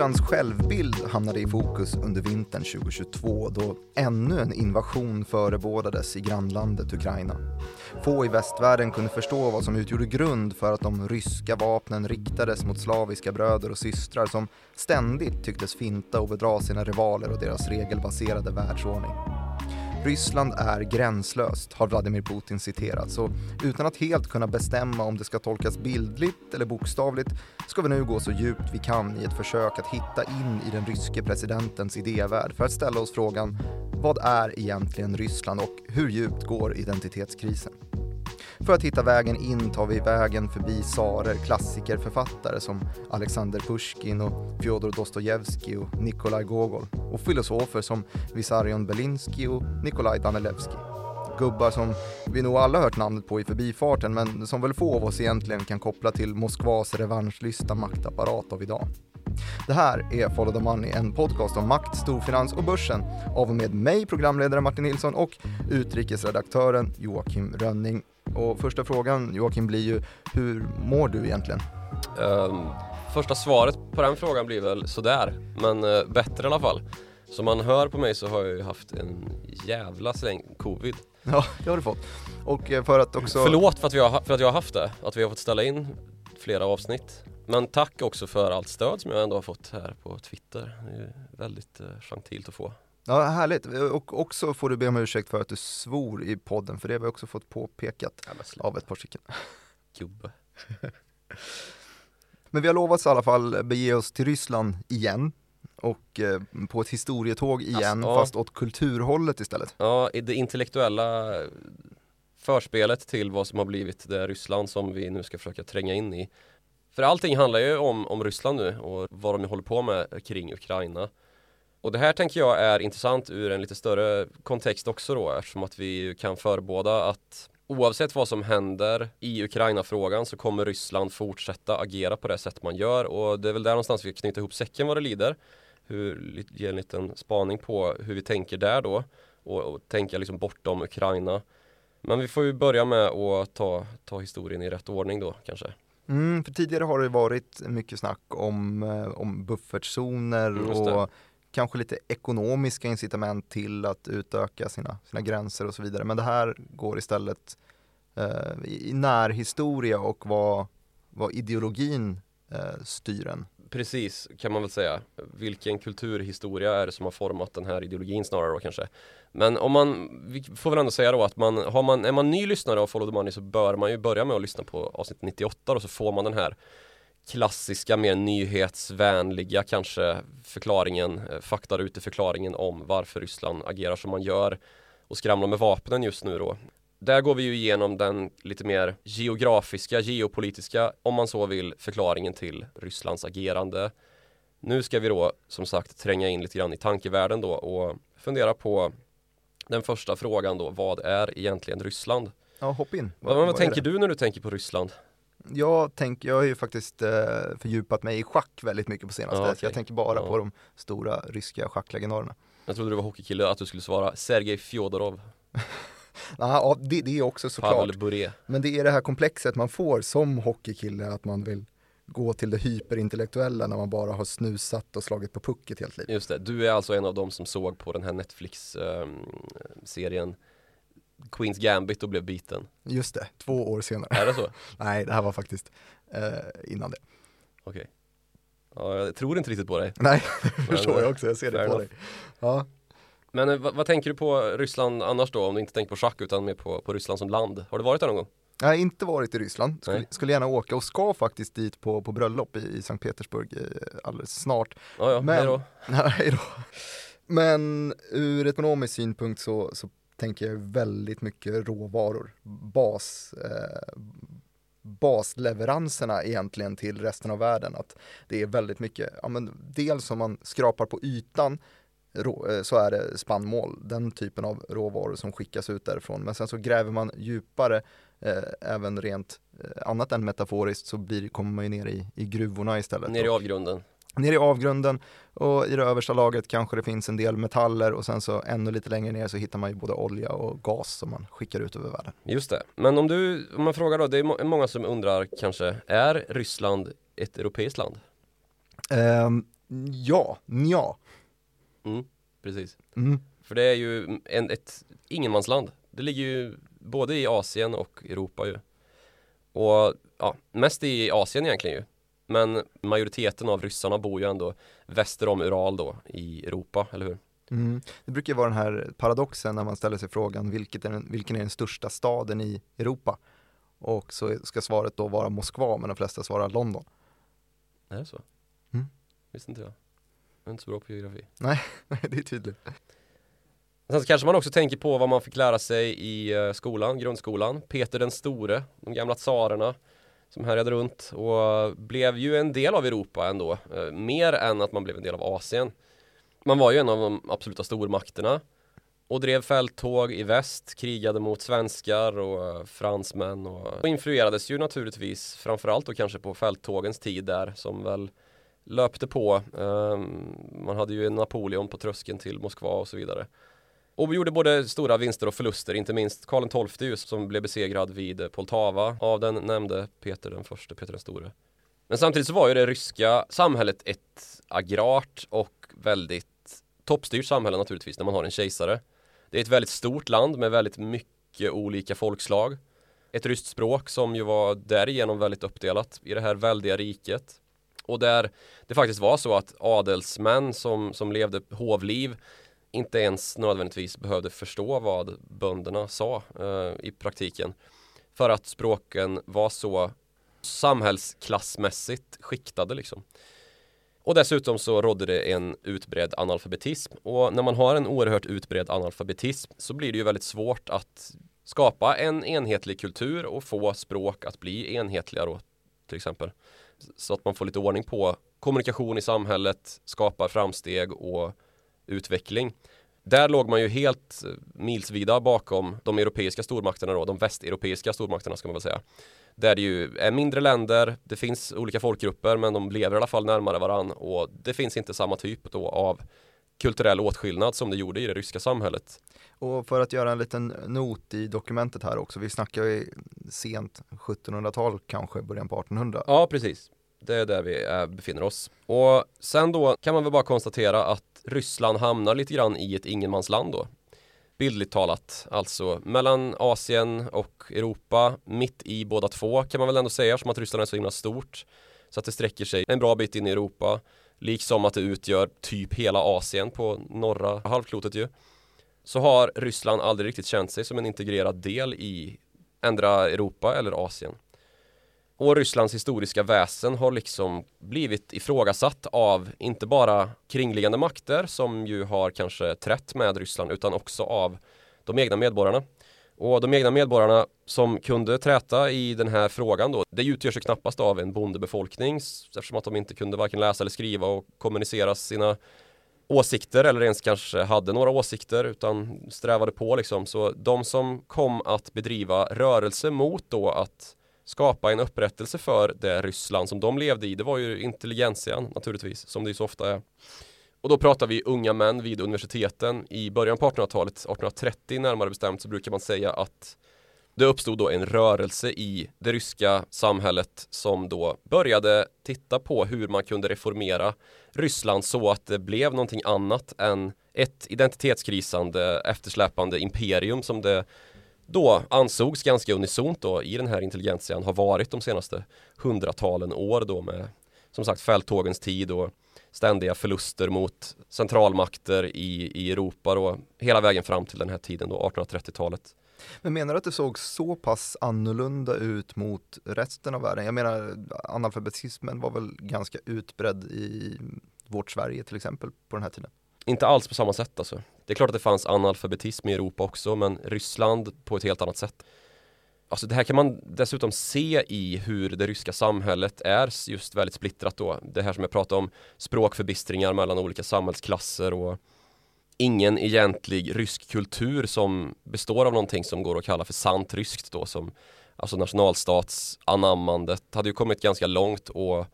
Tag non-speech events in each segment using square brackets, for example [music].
Rysslands självbild hamnade i fokus under vintern 2022 då ännu en invasion förebådades i grannlandet Ukraina. Få i västvärlden kunde förstå vad som utgjorde grund för att de ryska vapnen riktades mot slaviska bröder och systrar som ständigt tycktes finta och bedra sina rivaler och deras regelbaserade världsordning. Ryssland är gränslöst, har Vladimir Putin citerat, så utan att helt kunna bestämma om det ska tolkas bildligt eller bokstavligt ska vi nu gå så djupt vi kan i ett försök att hitta in i den ryske presidentens idévärld för att ställa oss frågan vad är egentligen Ryssland och hur djupt går identitetskrisen? För att hitta vägen in tar vi vägen förbi tsarer, klassikerförfattare som Alexander Pushkin och Fjodor Dostojevskij och Nikolaj Gogol och filosofer som Vissarion Belinsky och Nikolaj Danilevskij. Gubbar som vi nog alla hört namnet på i förbifarten men som väl få av oss egentligen kan koppla till Moskvas revanschlysta maktapparat av idag. Det här är Follow the Money, en podcast om makt, storfinans och börsen av och med mig, programledare Martin Nilsson och utrikesredaktören Joakim Rönning. Och första frågan Joakim blir ju, hur mår du egentligen? Um, första svaret på den frågan blir väl sådär, men uh, bättre i alla fall. Som man hör på mig så har jag ju haft en jävla släng covid. Ja, det har du fått. Och eh, för att också... Förlåt för att, vi har, för att jag har haft det, att vi har fått ställa in flera avsnitt. Men tack också för allt stöd som jag ändå har fått här på Twitter. Det är väldigt uh, gentilt att få. Ja, härligt. Och också får du be om ursäkt för att du svor i podden, för det har vi också fått påpekat ja, av ett par stycken. [laughs] Gubbe. Men vi har lovat i alla fall bege oss till Ryssland igen och eh, på ett historietåg igen, alltså, fast åt kulturhållet istället. Ja, det intellektuella förspelet till vad som har blivit det Ryssland som vi nu ska försöka tränga in i. För allting handlar ju om, om Ryssland nu och vad de håller på med kring Ukraina. Och det här tänker jag är intressant ur en lite större kontext också då eftersom att vi kan förebåda att oavsett vad som händer i Ukraina-frågan så kommer Ryssland fortsätta agera på det sätt man gör och det är väl där någonstans vi knyter ihop säcken vad det lider. Hur, ge en liten spaning på hur vi tänker där då och, och tänka liksom bortom Ukraina. Men vi får ju börja med att ta, ta historien i rätt ordning då kanske. Mm, för tidigare har det varit mycket snack om, eh, om buffertzoner och kanske lite ekonomiska incitament till att utöka sina, sina gränser och så vidare. Men det här går istället eh, i, närhistoria och vad, vad ideologin eh, styr en. Precis, kan man väl säga. Vilken kulturhistoria är det som har format den här ideologin snarare då kanske. Men om man, vi får väl ändå säga då att man, har man, är man ny lyssnare av Follow the Money så bör man ju börja med att lyssna på avsnitt 98 och så får man den här klassiska, mer nyhetsvänliga kanske förklaringen, eh, fakta ute förklaringen om varför Ryssland agerar som man gör och skramlar med vapnen just nu då. Där går vi ju igenom den lite mer geografiska, geopolitiska, om man så vill, förklaringen till Rysslands agerande. Nu ska vi då som sagt tränga in lite grann i tankevärlden då och fundera på den första frågan då, vad är egentligen Ryssland? Ja, hopp in. Vad, vad, vad tänker du när du tänker på Ryssland? Jag, tänker, jag har ju faktiskt eh, fördjupat mig i schack väldigt mycket på senaste. Ja, okay. Jag tänker bara ja. på de stora ryska schacklegendarerna. Jag trodde du var hockeykille, att du skulle svara Sergej Fjodorov. [laughs] ja, det, det är också såklart. Men det är det här komplexet man får som hockeykille, att man vill gå till det hyperintellektuella när man bara har snusat och slagit på pucket helt livet. Just det, du är alltså en av dem som såg på den här Netflix-serien ehm, Queens Gambit och blev biten. Just det, två år senare. Är det så? [laughs] Nej, det här var faktiskt eh, innan det. Okej. Okay. Ja, jag tror inte riktigt på dig. Nej, [laughs] det förstår jag också, jag ser det på dig. Ja. Men eh, vad, vad, tänker du på Ryssland annars då, om du inte tänker på schack utan mer på, på Ryssland som land? Har du varit där någon gång? Jag har inte varit i Ryssland, skulle, skulle, gärna åka och ska faktiskt dit på, på bröllop i, i Sankt Petersburg eh, alldeles snart. Ja, ja, Men, hej då. [laughs] Nej då. Men ur ekonomisk synpunkt så, så tänker jag väldigt mycket råvaror. Bas, eh, basleveranserna egentligen till resten av världen. Att det är väldigt mycket, ja, men dels om man skrapar på ytan eh, så är det spannmål, den typen av råvaror som skickas ut därifrån. Men sen så gräver man djupare, eh, även rent eh, annat än metaforiskt, så blir, kommer man ju ner i, i gruvorna istället. Ner i avgrunden ner i avgrunden och i det översta laget kanske det finns en del metaller och sen så ännu lite längre ner så hittar man ju både olja och gas som man skickar ut över världen. Just det, men om du, om man frågar då, det är många som undrar kanske, är Ryssland ett europeiskt land? Um, Ja, ja. Mm, precis. Mm. För det är ju en, ett ingenmansland. Det ligger ju både i Asien och Europa ju. Och ja, mest i Asien egentligen ju. Men majoriteten av ryssarna bor ju ändå väster om Ural då i Europa, eller hur? Mm. Det brukar vara den här paradoxen när man ställer sig frågan vilket är den, vilken är den största staden i Europa? Och så ska svaret då vara Moskva men de flesta svarar London. Är det så? Mm. Visste inte jag. Jag är inte så bra på geografi. [laughs] det är tydligt. Sen så kanske man också tänker på vad man fick lära sig i eh, skolan, grundskolan. Peter den store, de gamla tsarerna som härjade runt och blev ju en del av Europa ändå. Eh, mer än att man blev en del av Asien. Man var ju en av de absoluta stormakterna och drev fälttåg i väst, krigade mot svenskar och eh, fransmän och, och influerades ju naturligtvis framförallt då kanske på fälttågens tid där som väl löpte på. Um, man hade ju Napoleon på tröskeln till Moskva och så vidare. Och vi gjorde både stora vinster och förluster, inte minst Karl XII som blev besegrad vid Poltava av den nämnde Peter den förste, Peter den store. Men samtidigt så var ju det ryska samhället ett agrart och väldigt toppstyrt samhälle naturligtvis när man har en kejsare. Det är ett väldigt stort land med väldigt mycket olika folkslag. Ett ryskt språk som ju var därigenom väldigt uppdelat i det här väldiga riket. Och där det faktiskt var så att adelsmän som, som levde hovliv inte ens nödvändigtvis behövde förstå vad bönderna sa eh, i praktiken. För att språken var så samhällsklassmässigt skiktade liksom. Och dessutom så rådde det en utbredd analfabetism och när man har en oerhört utbredd analfabetism så blir det ju väldigt svårt att skapa en enhetlig kultur och få språk att bli enhetliga då till exempel. Så att man får lite ordning på kommunikation i samhället, skapar framsteg och utveckling. Där låg man ju helt milsvida bakom de europeiska stormakterna då, de västeuropeiska stormakterna ska man väl säga. Där det ju är mindre länder, det finns olika folkgrupper men de lever i alla fall närmare varann och det finns inte samma typ då av kulturell åtskillnad som det gjorde i det ryska samhället. Och för att göra en liten not i dokumentet här också, vi snackar ju sent 1700-tal kanske, början på 1800. Ja, precis. Det är där vi är, befinner oss. Och sen då kan man väl bara konstatera att Ryssland hamnar lite grann i ett ingenmansland då. Bildligt talat, alltså mellan Asien och Europa, mitt i båda två kan man väl ändå säga, som att Ryssland är så himla stort. Så att det sträcker sig en bra bit in i Europa, liksom att det utgör typ hela Asien på norra halvklotet ju. Så har Ryssland aldrig riktigt känt sig som en integrerad del i ändra Europa eller Asien. Och Rysslands historiska väsen har liksom blivit ifrågasatt av inte bara kringliggande makter som ju har kanske trätt med Ryssland utan också av de egna medborgarna. Och de egna medborgarna som kunde träta i den här frågan då, det utgörs ju knappast av en bondebefolkning eftersom att de inte kunde varken läsa eller skriva och kommunicera sina åsikter eller ens kanske hade några åsikter utan strävade på liksom. Så de som kom att bedriva rörelse mot då att skapa en upprättelse för det Ryssland som de levde i. Det var ju intelligentian naturligtvis, som det så ofta är. Och då pratar vi unga män vid universiteten i början på 1800-talet, 1830 närmare bestämt, så brukar man säga att det uppstod då en rörelse i det ryska samhället som då började titta på hur man kunde reformera Ryssland så att det blev någonting annat än ett identitetskrisande eftersläpande imperium som det då ansågs ganska unisont då i den här intelligentian har varit de senaste hundratalen år då med som sagt fälttågens tid och ständiga förluster mot centralmakter i, i Europa då hela vägen fram till den här tiden då 1830-talet. Men menar du att det såg så pass annorlunda ut mot resten av världen? Jag menar analfabetismen var väl ganska utbredd i vårt Sverige till exempel på den här tiden? Inte alls på samma sätt alltså. Det är klart att det fanns analfabetism i Europa också men Ryssland på ett helt annat sätt. Alltså det här kan man dessutom se i hur det ryska samhället är just väldigt splittrat då. Det här som jag pratade om, språkförbistringar mellan olika samhällsklasser och ingen egentlig rysk kultur som består av någonting som går att kalla för sant ryskt då som alltså nationalstatsanammandet hade ju kommit ganska långt och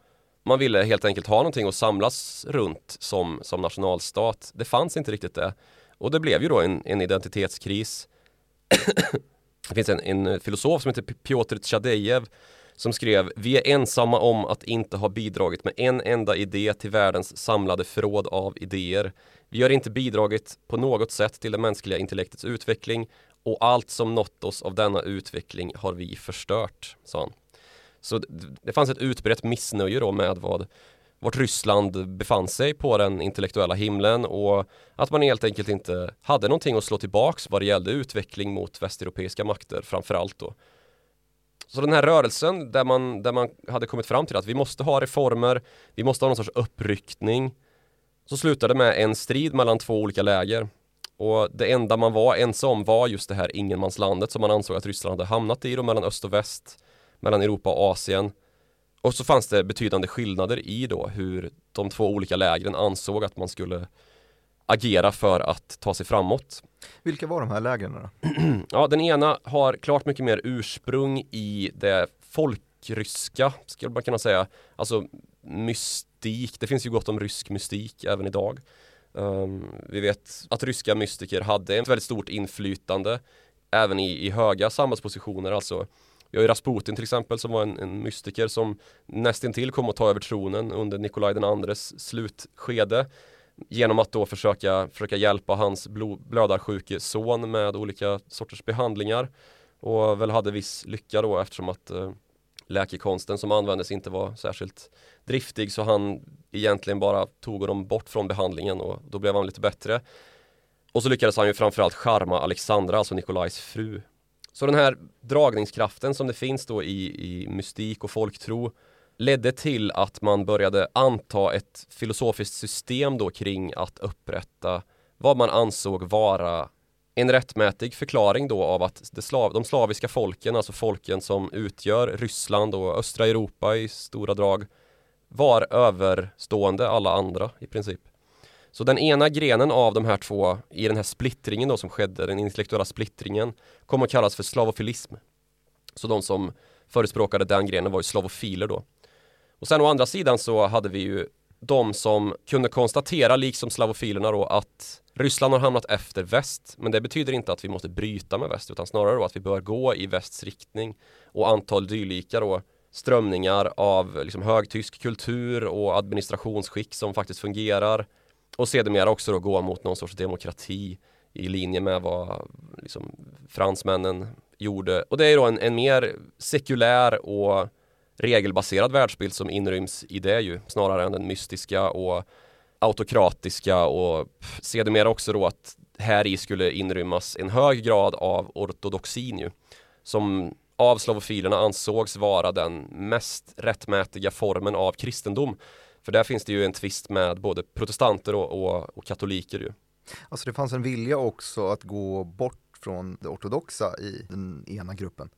man ville helt enkelt ha någonting att samlas runt som, som nationalstat. Det fanns inte riktigt det. Och det blev ju då en, en identitetskris. det finns en, en, filosof som heter Piotr Tjadejev som skrev Vi är ensamma om att inte ha bidragit med en enda idé till världens samlade förråd av idéer. Vi har inte bidragit på något sätt till det mänskliga intellektets utveckling och allt som nått oss av denna utveckling har vi förstört, sa han. Så det fanns ett utbrett missnöje då med vad vart Ryssland befann sig på den intellektuella himlen och att man helt enkelt inte hade någonting att slå tillbaks vad det gällde utveckling mot västeuropeiska makter framförallt då. Så den här rörelsen där man, där man hade kommit fram till att vi måste ha reformer, vi måste ha någon sorts uppryckning. Så slutade med en strid mellan två olika läger. Och det enda man var ense om var just det här ingenmanslandet som man ansåg att Ryssland hade hamnat i då mellan öst och väst, mellan Europa och Asien. Och så fanns det betydande skillnader i då hur de två olika lägren ansåg att man skulle agera för att ta sig framåt. Vilka var de här lägren då? [clears throat] ja, den ena har klart mycket mer ursprung i det folkryska, skulle man kunna säga. Alltså mystik, det finns ju gott om rysk mystik även idag. Um, vi vet att ryska mystiker hade ett väldigt stort inflytande även i, i höga samhällspositioner, alltså vi har ju Rasputin till exempel som var en, en mystiker som nästintill kom att ta över tronen under Nikolaj den andres slutskede genom att då försöka, försöka hjälpa hans blödarsjuke son med olika sorters behandlingar och väl hade viss lycka då eftersom att eh, läkekonsten som användes inte var särskilt driftig så han egentligen bara tog honom bort från behandlingen och då blev han lite bättre. Och så lyckades han ju framförallt charma Alexandra, alltså Nikolajs fru. Så den här dragningskraften som det finns då i, i mystik och folktro ledde till att man började anta ett filosofiskt system då kring att upprätta vad man ansåg vara en rättmätig förklaring då av att slav, de slaviska folken, alltså folken som utgör Ryssland och östra Europa i stora drag var överstående alla andra i princip. Så den ena grenen av de här två i den här splittringen då som skedde, den intellektuella splittringen, kom att kallas för slavofilism. Så de som förespråkade den grenen var ju slavofiler då. Och sen å andra sidan så hade vi ju de som kunde konstatera, liksom slavofilerna då, att Ryssland har hamnat efter väst. Men det betyder inte att vi måste bryta med väst, utan snarare då att vi bör gå i västs riktning. Och antal dylika då strömningar av liksom högtysk kultur och administrationsskick som faktiskt fungerar. Och sedermera också då gå mot någon sorts demokrati i linje med vad liksom, fransmännen gjorde. Och det är då en, en mer sekulär och regelbaserad världsbild som inryms i det ju snarare än den mystiska och autokratiska och sedermera också då att här i skulle inrymmas en hög grad av ortodoxin ju som av slavofilerna ansågs vara den mest rättmätiga formen av kristendom. För där finns det ju en tvist med både protestanter och, och, och katoliker ju. Alltså det fanns en vilja också att gå bort från det ortodoxa i den ena gruppen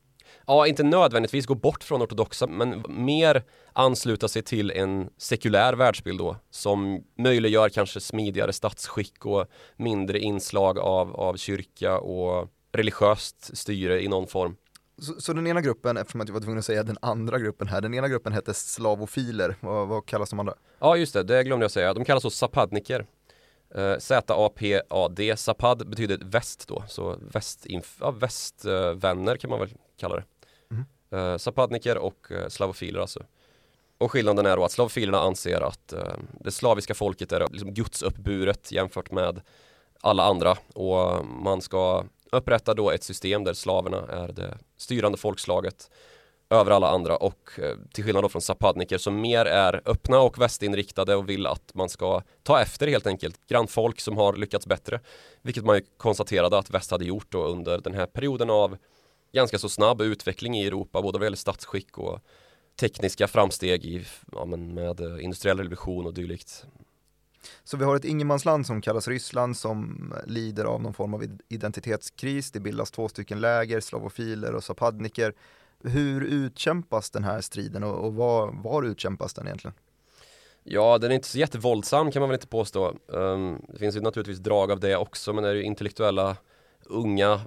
ja, inte nödvändigtvis gå bort från ortodoxa, men mer ansluta sig till en sekulär världsbild då, som möjliggör kanske smidigare statsskick och mindre inslag av, av kyrka och religiöst styre i någon form. Så, så, den ena gruppen, eftersom jag var tvungen att säga den andra gruppen här, den ena gruppen hette slavofiler, vad, vad kallas de andra? Ja just det, det glömde jag säga, de kallas så zapadniker. Uh, Z-A-P-A-D, Zapad betyder väst då, så västinf- ja, västvänner kan man väl kalla det. Mm. Uh, Zapadniker och uh, slavofiler alltså. Och skillnaden är då att slavofilerna anser att uh, det slaviska folket är liksom gudsuppburet jämfört med alla andra och man ska upprättar då ett system där slaverna är det styrande folkslaget över alla andra och eh, till skillnad då från Zapadniker som mer är öppna och västinriktade och vill att man ska ta efter helt enkelt grannfolk som har lyckats bättre. Vilket man ju konstaterade att väst hade gjort då under den här perioden av ganska så snabb utveckling i Europa både vad gäller statsskick och tekniska framsteg i, ja, men med eh, industriell revolution och dylikt. Så vi har ett ingenmansland som kallas Ryssland som lider av någon form av identitetskris. Det bildas två stycken läger, slavofiler och zapadniker. Hur utkämpas den här striden och, och var, var utkämpas den egentligen? Ja, den är inte så jättevåldsam kan man väl inte påstå. Um, det finns ju naturligtvis drag av det också, men det är ju intellektuella unga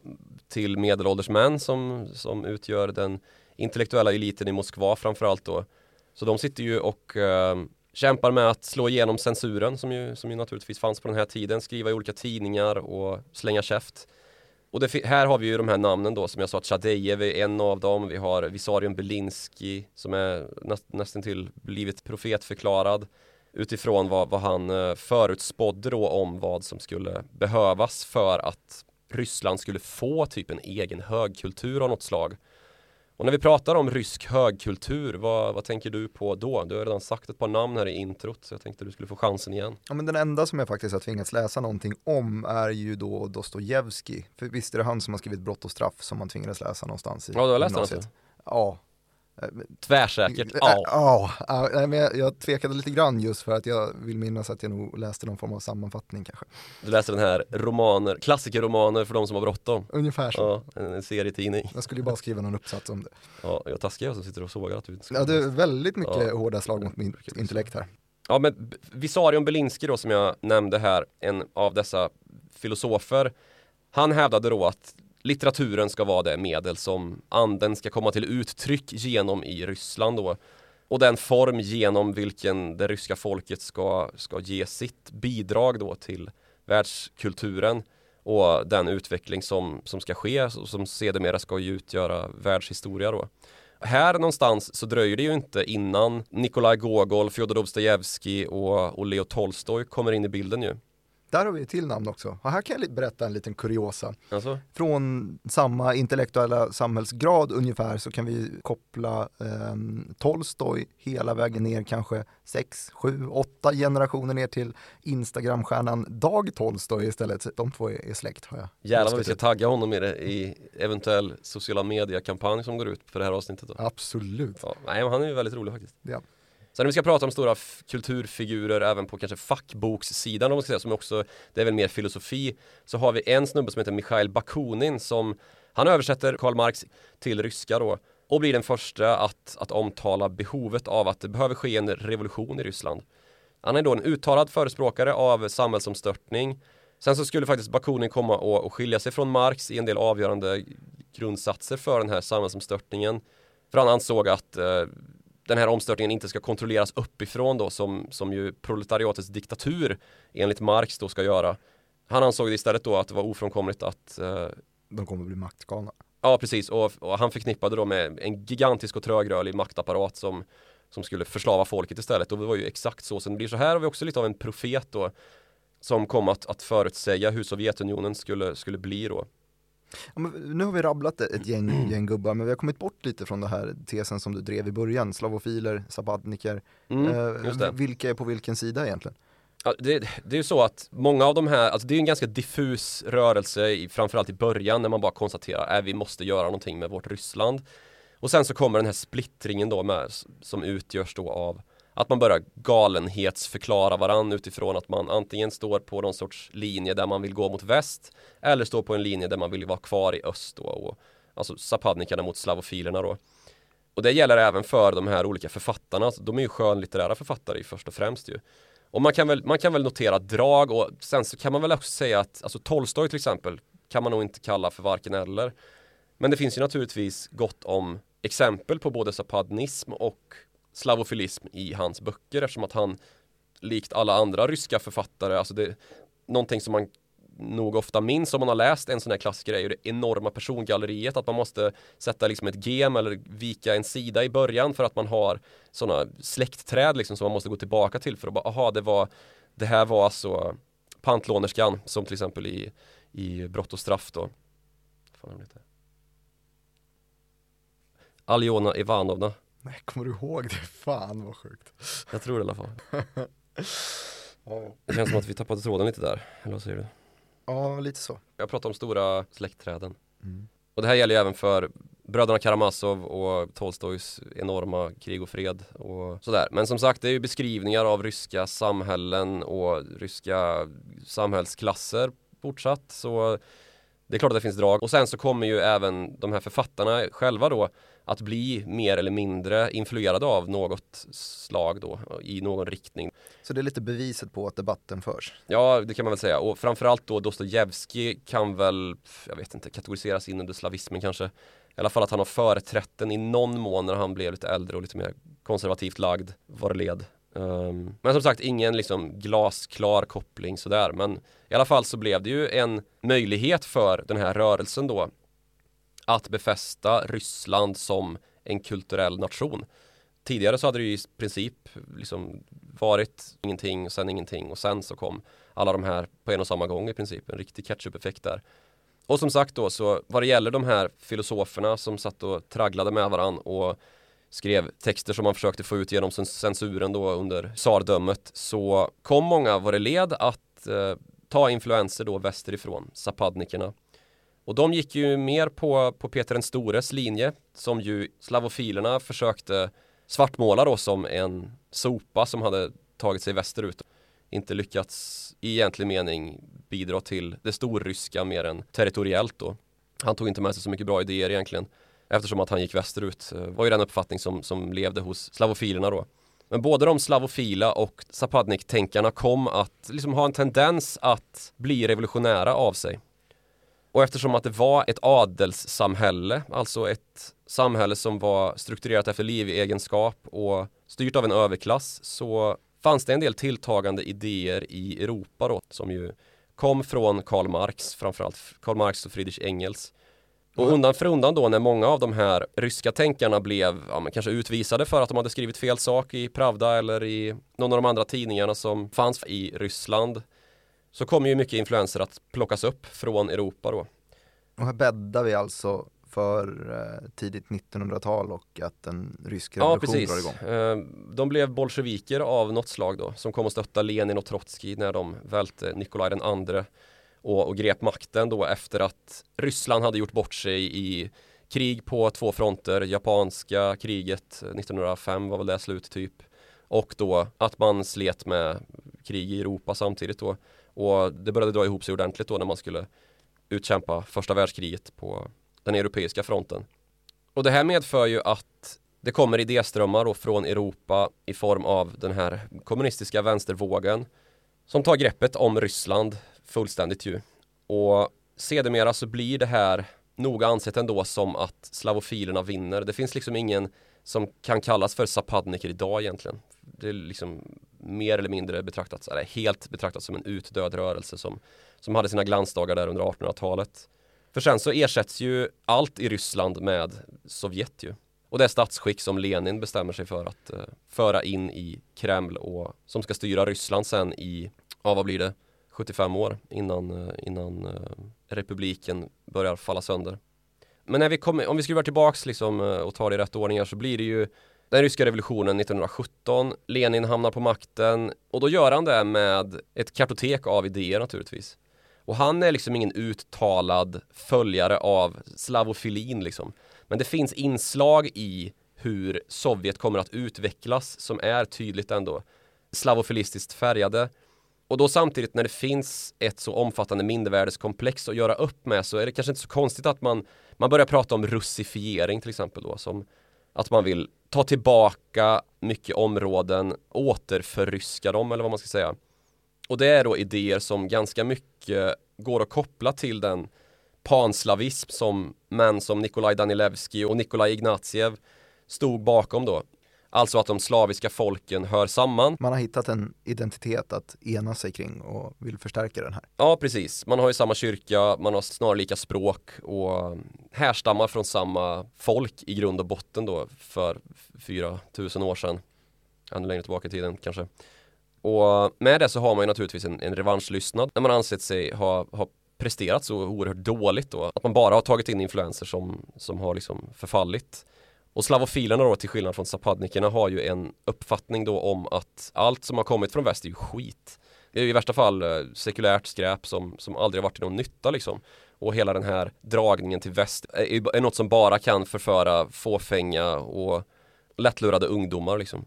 till medelålders män som, som utgör den intellektuella eliten i Moskva framförallt då. Så de sitter ju och um, kämpar med att slå igenom censuren som ju, som ju naturligtvis fanns på den här tiden, skriva i olika tidningar och slänga käft. Och det, här har vi ju de här namnen då som jag sa, Tjadejev är en av dem, vi har Visarion Belinsky som är näst, nästan till blivit profetförklarad utifrån vad, vad han eh, förutspådde då om vad som skulle behövas för att Ryssland skulle få typ en egen högkultur av något slag. Och när vi pratar om rysk högkultur, vad, vad tänker du på då? Du har redan sagt ett par namn här i introt, så jag tänkte du skulle få chansen igen. Ja, men den enda som jag faktiskt har tvingats läsa någonting om är ju då Dostojevskij. För visst är det han som har skrivit Brott och straff som man tvingades läsa någonstans i Ja, du har läst den Ja, Tvärsäkert, ja. Ja, ja men jag, jag tvekade lite grann just för att jag vill minnas att jag nog läste någon form av sammanfattning kanske. Du läste den här romaner, klassikerromaner för de som har bråttom. Ungefär så. Ja, en, en serietidning. Jag skulle ju bara skriva någon uppsats om det. Ja, jag taskar jag som sitter och sågar att du inte Ja, det är väldigt mycket ja. hårda slag mot min intellekt här. Ja, men Visarion Belinsky då som jag nämnde här, en av dessa filosofer, han hävdade då att litteraturen ska vara det medel som anden ska komma till uttryck genom i Ryssland då. Och den form genom vilken det ryska folket ska, ska ge sitt bidrag då till världskulturen och den utveckling som, som ska ske och som sedermera ska utgöra världshistoria då. Här någonstans så dröjer det ju inte innan Nikolaj Gogol, Fjodor Dostojevskij och, och Leo Tolstoj kommer in i bilden ju. Där har vi ett till namn också. Och här kan jag berätta en liten kuriosa. Alltså? Från samma intellektuella samhällsgrad ungefär så kan vi koppla eh, Tolstoj hela vägen ner kanske 6, 7, 8 generationer ner till Instagramstjärnan Dag Tolstoj istället. De två är, släkt har jag. Jävlar vad vi ska tagga honom i det i eventuell sociala media-kampanj som går ut för det här avsnittet då. Absolut. Ja, nej, han är ju väldigt rolig faktiskt. Ja. Sen när vi ska prata om stora kulturfigurer även på kanske fackbokssidan om man ska säga, som också, det är väl mer filosofi, så har vi en snubbe som heter Mikhail Bakunin som han översätter Karl Marx till ryska då och blir den första att, att omtala behovet av att det behöver ske en revolution i Ryssland. Han är då en uttalad förespråkare av samhällsomstörtning. Sen så skulle faktiskt Bakunin komma och, och skilja sig från Marx i en del avgörande grundsatser för den här samhällsomstörtningen. För han ansåg att eh, den här omstörtningen inte ska kontrolleras uppifrån då som, som ju proletariatets diktatur enligt Marx då ska göra. Han ansåg istället då att det var ofrånkomligt att eh, de kommer bli maktgalna. Ja precis och, och, han förknippade då med en gigantisk och trögrörlig maktapparat som, som skulle förslava folket istället och det var ju exakt så som det blir. Så här har vi också lite av en profet då som kom att, att förutsäga hur Sovjetunionen skulle, skulle bli då. Ja, nu har vi rabblat ett gäng, gäng gubbar, men vi har kommit bort lite från den här tesen som du drev i början, slavofiler, sabbatniker. Mm, eh, vilka är på vilken sida egentligen? Ja, det, det, är ju så att många av de här, alltså det är en ganska diffus rörelse, i, framförallt i början när man bara konstaterar att äh, vi måste göra någonting med vårt Ryssland. Och sen så kommer den här splittringen då med, som utgörs då av att man börjar galenhetsförklara varann utifrån att man antingen står på någon sorts linje där man vill gå mot väst eller står på en linje där man vill vara kvar i öst då, och, alltså zapadnikarna mot slavofilerna då. Och det gäller även för de här olika författarna, alltså, de är ju skönlitterära författare först och främst ju. Och man kan, väl, man kan väl notera drag och sen så kan man väl också säga att alltså Tolstoj till exempel kan man nog inte kalla för varken eller. Men det finns ju naturligtvis gott om exempel på både sapadnism och slavofilism i hans böcker eftersom att han likt alla andra ryska författare, alltså det någonting som man nog ofta minns om man har läst en sån här klassiker är ju det enorma persongalleriet att man måste sätta liksom ett gem eller vika en sida i början för att man har sådana släktträd liksom som man måste gå tillbaka till för att bara, aha det var det här var alltså pantlånerskan som till exempel i, i Brott och straff då. Fan, Aljona Ivanovna Nej, kommer du ihåg det? Fan vad sjukt. Jag tror det i alla fall. [laughs] Det känns som att vi tappade tråden lite där, eller vad säger du? Ja, lite så. Jag pratar om stora släktträden. Mm. Och det här gäller ju även för bröderna Karamazov och Tolstojs enorma krig och fred och sådär. Men som sagt, det är ju beskrivningar av ryska samhällen och ryska samhällsklasser fortsatt. Så det är klart att det finns drag. Och sen så kommer ju även de här författarna själva då att bli mer eller mindre influerade av något slag då i någon riktning. Så det är lite beviset på att debatten förs? Ja, det kan man väl säga och framförallt då Dostojevskij kan väl, jag vet inte, kategoriseras in under slavismen kanske. I alla fall att han har företrätt den i någon mån när han blev lite äldre och lite mer konservativt lagd det led. Um, men som sagt ingen liksom glasklar koppling sådär men i alla fall så blev det ju en möjlighet för den här rörelsen då att befästa Ryssland som en kulturell nation. Tidigare så hade det ju i princip liksom varit ingenting och sen ingenting och sen så kom alla de här på en och samma gång i princip. En riktig catch-up-effekt där. Och som sagt då så vad det gäller de här filosoferna som satt och tragglade med varann och skrev texter som man försökte få ut genom censuren då under tsardömet så kom många vad det led att eh, ta influenser då västerifrån, zapadnikerna Och de gick ju mer på, på Peter den stores linje som ju slavofilerna försökte svartmåla då som en sopa som hade tagit sig västerut. Inte lyckats i egentlig mening bidra till det storryska mer än territoriellt då. Han tog inte med sig så mycket bra idéer egentligen eftersom att han gick västerut. Eh, var ju den uppfattning som, som levde hos slavofilerna då. Men både de slavofila och Zapadnik-tänkarna kom att liksom ha en tendens att bli revolutionära av sig. Och eftersom att det var ett adelssamhälle, alltså ett samhälle som var strukturerat efter livegenskap och styrt av en överklass så fanns det en del tilltagande idéer i Europa då som ju kom från Karl Marx, framförallt Karl Marx och Friedrich Engels. Och undan för undan då när många av de här ryska tänkarna blev ja, kanske utvisade för att de hade skrivit fel sak i Pravda eller i någon av de andra tidningarna som fanns i Ryssland så kommer ju mycket influenser att plockas upp från Europa då. Och här bäddar vi alltså för eh, tidigt 1900-tal och att en rysk revolution ja, drar igång. Eh, de blev bolsjeviker av något slag då som kom att stötta Lenin och Trotskij när de välte Nikolaj den andre och, och grep makten då efter att Ryssland hade gjort bort sig i krig på två fronter, japanska kriget eh, 1905 var väl det slut typ. Och då att man slet med krig i Europa samtidigt då. Och det började dra ihop sig ordentligt då när man skulle utkämpa första världskriget på den europeiska fronten. Och det här medför ju att det kommer idéströmmar då från Europa i form av den här kommunistiska vänstervågen som tar greppet om Ryssland fullständigt ju. Och sedermera så blir det här noga ansett ändå som att slavofilerna vinner. Det finns liksom ingen som kan kallas för sapadniker idag egentligen. Det är liksom mer eller mindre betraktat, eller helt betraktat som en utdöd rörelse som, som hade sina glansdagar där under 1800-talet. För sen så ersätts ju allt i Ryssland med Sovjet ju. Och det statsskick som Lenin bestämmer sig för att uh, föra in i Kreml och som ska styra Ryssland sen i, ja vad blir det, 75 år innan, eh, innan eh, republiken börjar falla sönder. Men när vi kommer, om vi skruvar tillbaks liksom eh, och tar det i rätt ordningar så blir det ju den ryska revolutionen 1917, Lenin hamnar på makten och då gör han det med ett kartotek av idéer naturligtvis. Och han är liksom ingen uttalad följare av slavofilin liksom. Men det finns inslag i hur Sovjet kommer att utvecklas som är tydligt ändå slavofilistiskt färgade. Och då samtidigt när det finns ett så omfattande mindervärdeskomplex att göra upp med så är det kanske inte så konstigt att man, man börjar prata om russifiering till exempel då som att man vill ta tillbaka mycket områden, återförryska dem eller vad man ska säga. Och det är då idéer som ganska mycket går att koppla till den panslavism som män som Nikolaj Danilevski och Nikolaj Ignatiev stod bakom då. Alltså att de slaviska folken hör samman. Man har hittat en identitet att ena sig kring och vill förstärka den här. Ja, precis. Man har ju samma kyrka, man har snarlika språk och härstammar från samma folk i grund och botten då för 4000 år sedan. Ännu längre tillbaka i tiden kanske. Och med det så har man ju naturligtvis en, en revanschlystnad när man ansett sig ha, ha presterat så oerhört dåligt då. Att man bara har tagit in influenser som, som har liksom förfallit. Och slavofilerna då till skillnad från zapadnikerna har ju en uppfattning då om att allt som har kommit från väst är ju skit. Det är i värsta fall eh, sekulärt skräp som, som aldrig har varit till någon nytta liksom. Och hela den här dragningen till väst är, är något som bara kan förföra fåfänga och lättlurade ungdomar liksom.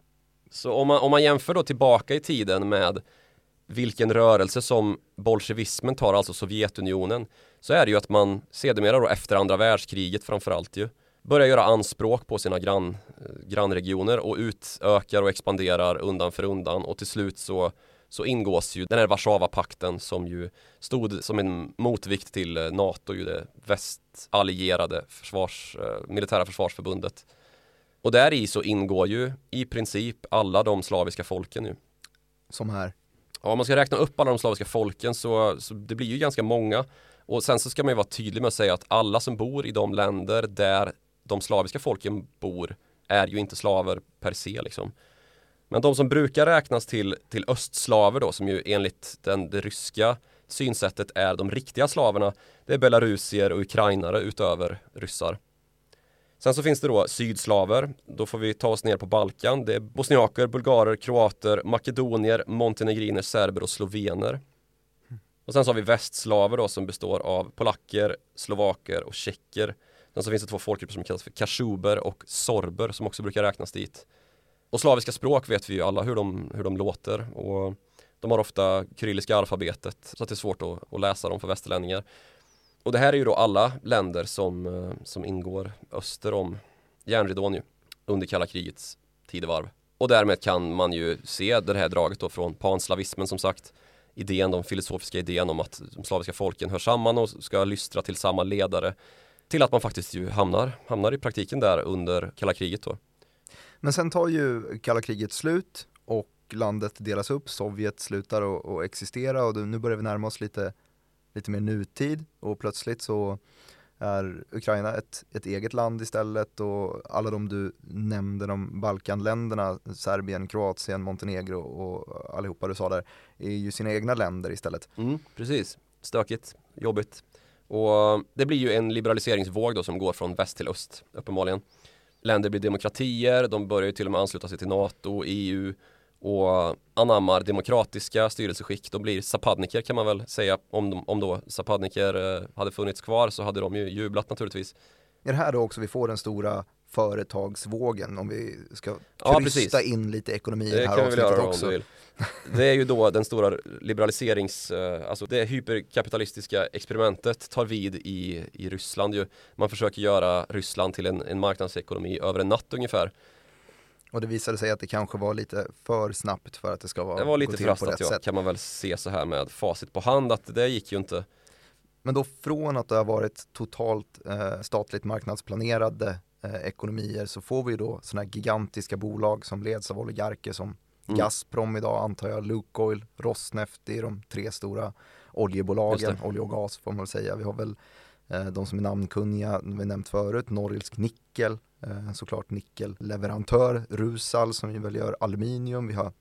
Så om man, om man jämför då tillbaka i tiden med vilken rörelse som bolsjevismen tar, alltså Sovjetunionen, så är det ju att man sedermera då efter andra världskriget framförallt ju börjar göra anspråk på sina grann, grannregioner och utökar och expanderar undan för undan och till slut så, så ingås ju den här Warszawapakten som ju stod som en motvikt till eh, NATO, ju det västallierade försvars, eh, militära försvarsförbundet Och där i så ingår ju i princip alla de slaviska folken nu. Som här? Ja, om man ska räkna upp alla de slaviska folken så, så det blir ju ganska många. Och sen så ska man ju vara tydlig med att säga att alla som bor i de länder där de slaviska folken bor är ju inte slaver per se liksom. Men de som brukar räknas till, till östslaver då, som ju enligt den, det ryska synsättet är de riktiga slaverna, det är belarusier och ukrainare utöver ryssar. Sen så finns det då sydslaver, då får vi ta oss ner på Balkan. Det är bosniaker, bulgarer, kroater, makedonier, montenegriner, serber och slovener. Och sen så har vi västslaver då som består av polacker, slovaker och tjecker. Sen så finns det två folkgrupper som kallas för kashuber och sorber som också brukar räknas dit. Och slaviska språk vet vi ju alla hur de, hur de låter och de har ofta kyrilliska alfabetet så att det är svårt att, att läsa dem för västerlänningar. Och det här är ju då alla länder som, eh, som ingår öster om järnridån ju under kalla krigets tidevarv. Och därmed kan man ju se det här draget då från panslavismen som sagt idén, de filosofiska idén om att de slaviska folken hör samman och ska lystra till samma ledare till att man faktiskt ju hamnar, hamnar i praktiken där under kalla kriget då. Men sen tar ju kalla kriget slut och landet delas upp, Sovjet slutar att existera och nu börjar vi närma oss lite, lite mer nutid och plötsligt så är Ukraina ett, ett eget land istället och alla de du nämnde, de Balkanländerna, Serbien, Kroatien, Montenegro och allihopa du sa där, är ju sina egna länder istället. Mm, precis, stökigt, jobbigt. Och det blir ju en liberaliseringsvåg då som går från väst till öst, uppenbarligen. Länder blir demokratier, de börjar ju till och med ansluta sig till NATO, EU och anammar demokratiska styrelseskick. De blir zapadniker kan man väl säga. Om, de, om då zapadniker eh, hade funnits kvar så hade de ju jublat naturligtvis. Är det här då också vi får den stora företagsvågen om vi ska krysta ja, in lite ekonomi det här vi göra också. [laughs] Det är ju då den stora liberaliserings, eh, alltså det hyperkapitalistiska experimentet tar vid i, i Ryssland ju. Man försöker göra Ryssland till en, en marknadsekonomi över en natt ungefär. Och det visade sig att det kanske var lite för snabbt för att det ska vara Det var lite för hastigt ja, sätt. kan man väl se så här med facit på hand att det gick ju inte. Men då från att det har varit totalt eh, statligt marknadsplanerade ekonomier så får vi då sådana här gigantiska bolag som leds av oligarker som mm. Gazprom idag antar jag, Lukoil, Rosneft, det är de tre stora oljebolagen, olja och gas får man väl säga. Vi har väl eh, de som är namnkunniga, vi nämnt förut, Norilsk Nickel, Eh, såklart nickelleverantör, Rusal som väl gör aluminium, vi har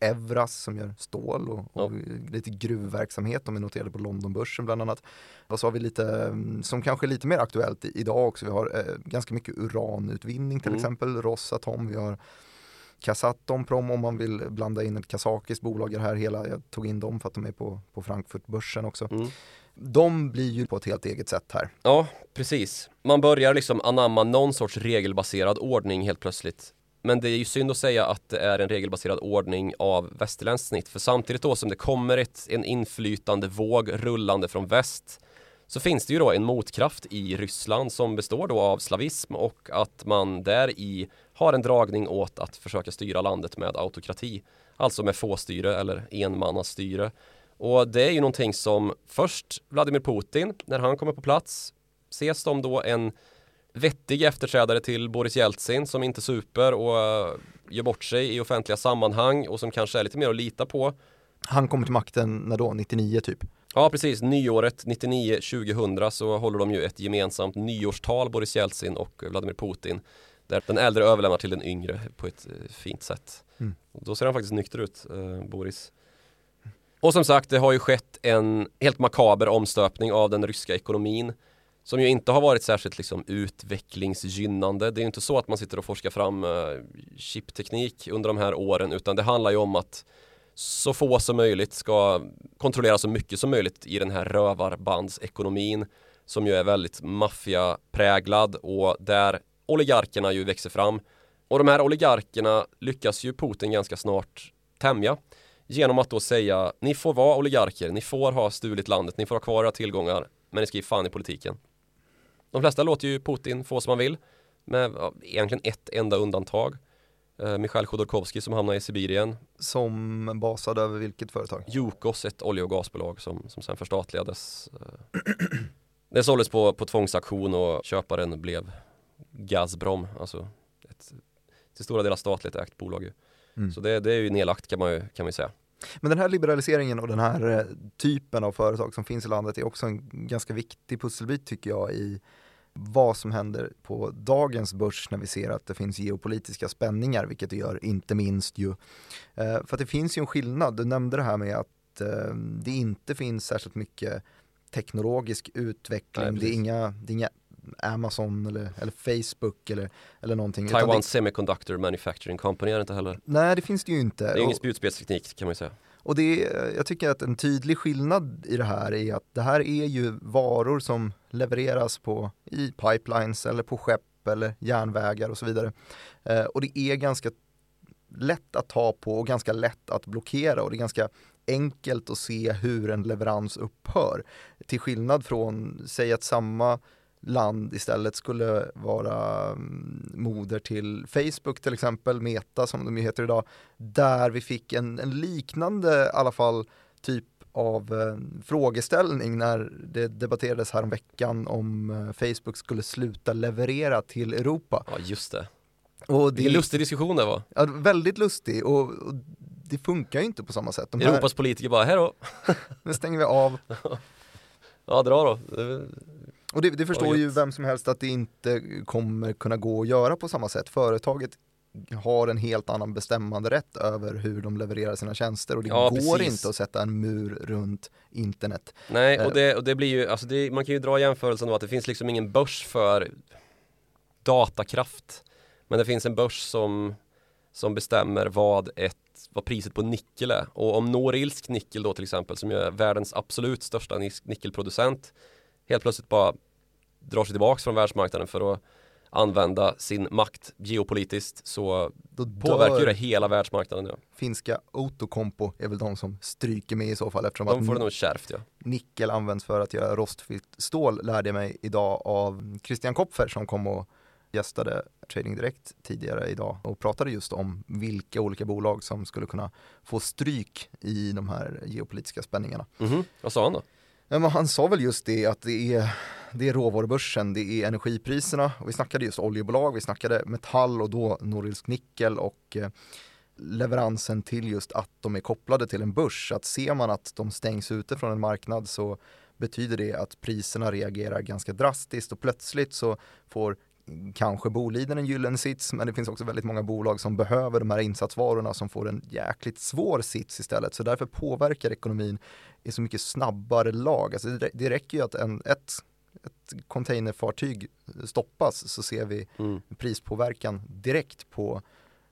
Evras som gör stål och, och ja. lite gruvverksamhet, om vi noterade på Londonbörsen bland annat. Och så har vi lite, mm, som kanske är lite mer aktuellt idag också, vi har eh, ganska mycket uranutvinning till mm. exempel, Rosatom, vi har Kazatom om man vill blanda in ett kazakiskt bolag i det här hela, jag tog in dem för att de är på, på Frankfurtbörsen också. Mm de blir ju på ett helt eget sätt här. Ja, precis. Man börjar liksom anamma någon sorts regelbaserad ordning helt plötsligt. Men det är ju synd att säga att det är en regelbaserad ordning av västerländskt snitt. För samtidigt då som det kommer ett, en inflytande våg rullande från väst så finns det ju då en motkraft i Ryssland som består då av slavism och att man där i har en dragning åt att försöka styra landet med autokrati. Alltså med fåstyre eller enmannastyre. Och det är ju någonting som först Vladimir Putin, när han kommer på plats, ses som då en vettig efterträdare till Boris Jeltsin som inte super och uh, gör bort sig i offentliga sammanhang och som kanske är lite mer att lita på. Han kommer till makten när då? 99 typ? Ja precis, nyåret 99-2000 så håller de ju ett gemensamt nyårstal Boris Jeltsin och Vladimir Putin. Där den äldre överlämnar till den yngre på ett uh, fint sätt. Mm. Då ser han faktiskt nykter ut, uh, Boris. Och som sagt, det har ju skett en helt makaber omstöpning av den ryska ekonomin som ju inte har varit särskilt liksom utvecklingsgynnande. Det är ju inte så att man sitter och forskar fram eh, chipteknik under de här åren utan det handlar ju om att så få som möjligt ska kontrollera så mycket som möjligt i den här rövarbandsekonomin som ju är väldigt maffiapräglad och där oligarkerna ju växer fram. Och de här oligarkerna lyckas ju Putin ganska snart tämja genom att då säga ni får vara oligarker, ni får ha stulit landet, ni får ha kvar era tillgångar men ni ska ge fan i politiken. De flesta låter ju Putin få som han vill med ja, egentligen ett enda undantag. Eh, Mikhail Chodorkovsky som hamnar i Sibirien. Som basade över vilket företag? Jukos, ett olje och gasbolag som, som sen förstatligades. Eh. det såldes på, på tvångsauktion och köparen blev Gazprom, alltså ett till stora delar statligt ägt bolag ju. Mm. Så det, det är ju nedlagt kan man ju, kan man ju säga. Men den här liberaliseringen och den här eh, typen av företag som finns i landet är också en ganska viktig pusselbit tycker jag i vad som händer på dagens börs när vi ser att det finns geopolitiska spänningar, vilket det gör inte minst ju. Eh, för att det finns ju en skillnad, du nämnde det här med att eh, det inte finns särskilt mycket teknologisk utveckling, Nej, det, är inga, det är inga Amazon eller, eller Facebook eller, eller någonting. Taiwan det, Semiconductor Manufacturing Company är det inte heller. nej, det finns det ju inte. Det är ingen Och- spjutspetsteknik kan man ju säga. och det är, jag tycker att en tydlig skillnad i det här är att det här är ju varor som levereras på, i pipelines eller på skepp eller järnvägar och så vidare. Eh, och det är ganska lätt att ta på och ganska lätt att blockera och det är ganska enkelt att se hur en leverans upphör. Till skillnad från, säg att samma land istället skulle vara mm, moder till Facebook till exempel, Meta som de heter idag, där vi fick en, en liknande i alla fall typ av eh, frågeställning när det debatterades här om veckan om eh, Facebook skulle sluta leverera till Europa. Ja just det. Och det Vilken lustig diskussion det var. ja, väldigt lustig och, och det funkar ju inte på samma sätt. De här, Europas politiker bara, här då. [laughs] nu stänger vi av. [laughs] Ja dra då. Och det, det förstår ju vem som helst att det inte kommer kunna gå att göra på samma sätt. Företaget har en helt annan bestämmande rätt över hur de levererar sina tjänster och det Ja, går precis. inte att sätta en mur runt internet. Nej, Eh. och det, och det blir ju, alltså det, man kan ju dra jämförelsen då att det finns liksom ingen börs för datakraft. Men det finns en börs som, som bestämmer vad, ett, vad priset på nickel är. Och om Norilsk nickel då till exempel, som är världens absolut största nickelproducent, helt plötsligt bara drar sig tillbaks från världsmarknaden för att använda sin makt geopolitiskt så Då påverkar ju det hela världsmarknaden. Ja. finska Outokumpu är väl de som stryker med i så fall eftersom De att får det nog kärvt ja. nickel används för att göra rostfritt stål lärde jag mig idag av Christian Kopfer som kom och gästade Trading Direkt tidigare idag och pratade just om vilka olika bolag som skulle kunna få stryk i de här geopolitiska spänningarna. Mhm, Vad sa han då? Ja, men han sa väl just det att det är, det är råvarubörsen, det är energipriserna och vi snackade just oljebolag, vi snackade metall och då Norilsk nickel och eh, leveransen till just att de är kopplade till en börs. Att ser man att de stängs ute från en marknad så betyder det att priserna reagerar ganska drastiskt och plötsligt så får kanske Boliden en gyllene sits men det finns också väldigt många bolag som behöver de här insatsvarorna som får en jäkligt svår sits istället så därför påverkar ekonomin i så mycket snabbare lag. Alltså det, det räcker ju att en, ett, ett containerfartyg stoppas så ser vi Mm. prispåverkan direkt på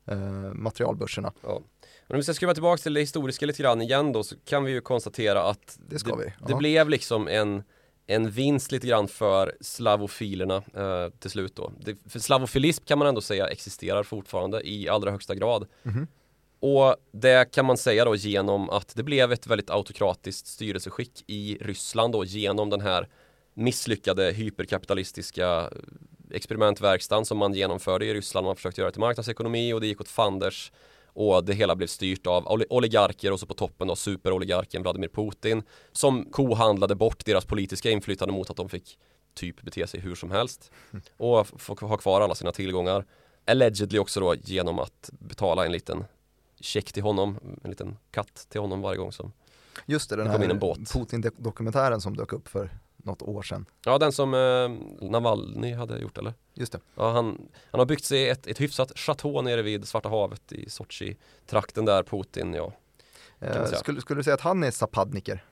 eh, materialbörserna. Ja. Men om vi ska skruva tillbaka till det historiska lite grann igen då så kan vi ju konstatera att Det det ja. blev liksom en, en vinst lite grann för slavofilerna eh, till slut då. Det, för slavofilism kan man ändå säga existerar fortfarande i allra högsta grad. Mhm. Och det kan man säga då genom att det blev ett väldigt autokratiskt styrelseskick i Ryssland då genom den här misslyckade hyperkapitalistiska experimentverkstan som man genomförde i Ryssland. Man försökte göra det till marknadsekonomi och det gick åt fanders och det hela blev styrt av oli- oligarker och så på toppen då superoligarken Vladimir Putin som kohandlade bort deras politiska inflytande mot att de fick typ bete sig hur som helst [laughs] och ha kvar alla sina tillgångar. Allegedly också då genom att betala en liten check till honom, en liten katt till honom varje gång som Just det, den här. Putin-dokumentären som dök upp för något år sedan. Ja den som eh, Navalny hade gjort eller? Just det. Ja, han, han har byggt sig ett, ett hyfsat chateau nere vid Svarta havet i Sochi-trakten där Putin, ja. Eh, skulle, skulle du säga att han är zapadniker?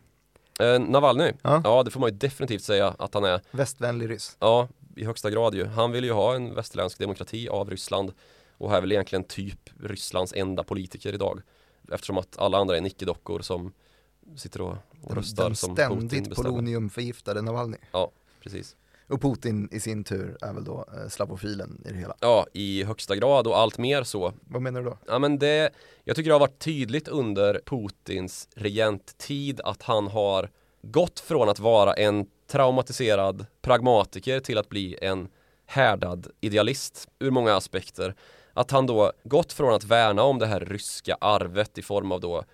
Eh, Navalny, Ja. ja det får man ju definitivt säga att han är. Västvänlig ryss? Ja, i högsta grad ju. Han vill ju ha en västerländsk demokrati av Ryssland och är väl egentligen typ Rysslands enda politiker idag. Eftersom att alla andra är nickedockor som sitter och, och röstar den som Putin ständigt poloniumförgiftade Navalny. Precis. Och Putin i sin tur är väl då eh, slavofilen i det hela. Ja, i högsta grad och allt mer så. Vad menar du då? Ja men det, jag tycker det har varit tydligt under Putins regenttid att han har gått från att vara en traumatiserad pragmatiker till att bli en härdad idealist ur många aspekter. Att han då gått från att värna om det här ryska arvet i form av då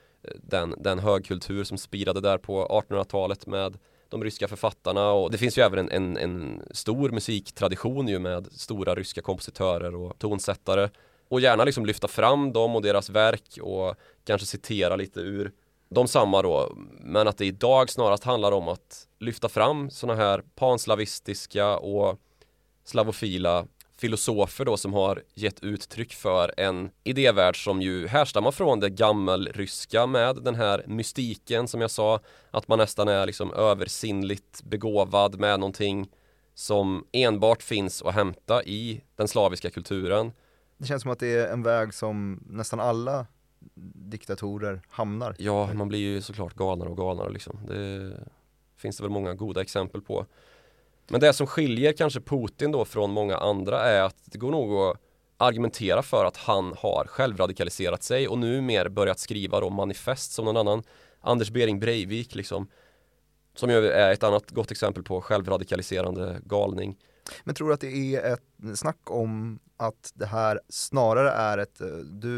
den, den högkultur som spirade där på 1800-talet med de ryska författarna och det finns ju även en, en, en stor musiktradition ju med stora ryska kompositörer och tonsättare. Och gärna liksom lyfta fram dem och deras verk och kanske citera lite ur de samma då. Men att det idag snarast handlar om att lyfta fram sådana här panslavistiska och slavofila filosofer då som har gett uttryck för en idévärld som ju härstammar från det gammelryska med den här mystiken som jag sa att man nästan är liksom översinnligt begåvad med någonting som enbart finns att hämta i den slaviska kulturen. Det känns som att det är en väg som nästan alla diktatorer hamnar. Ja, man blir ju såklart galnare och galnare liksom. Det finns det väl många goda exempel på. Men det som skiljer kanske Putin då från många andra är att det går nog att argumentera för att han har självradikaliserat sig och nu mer börjat skriva då manifest som någon annan Anders Bering Breivik liksom som ju är ett annat gott exempel på självradikaliserande galning. Men tror du att det är ett snack om att det här snarare är ett, eh, du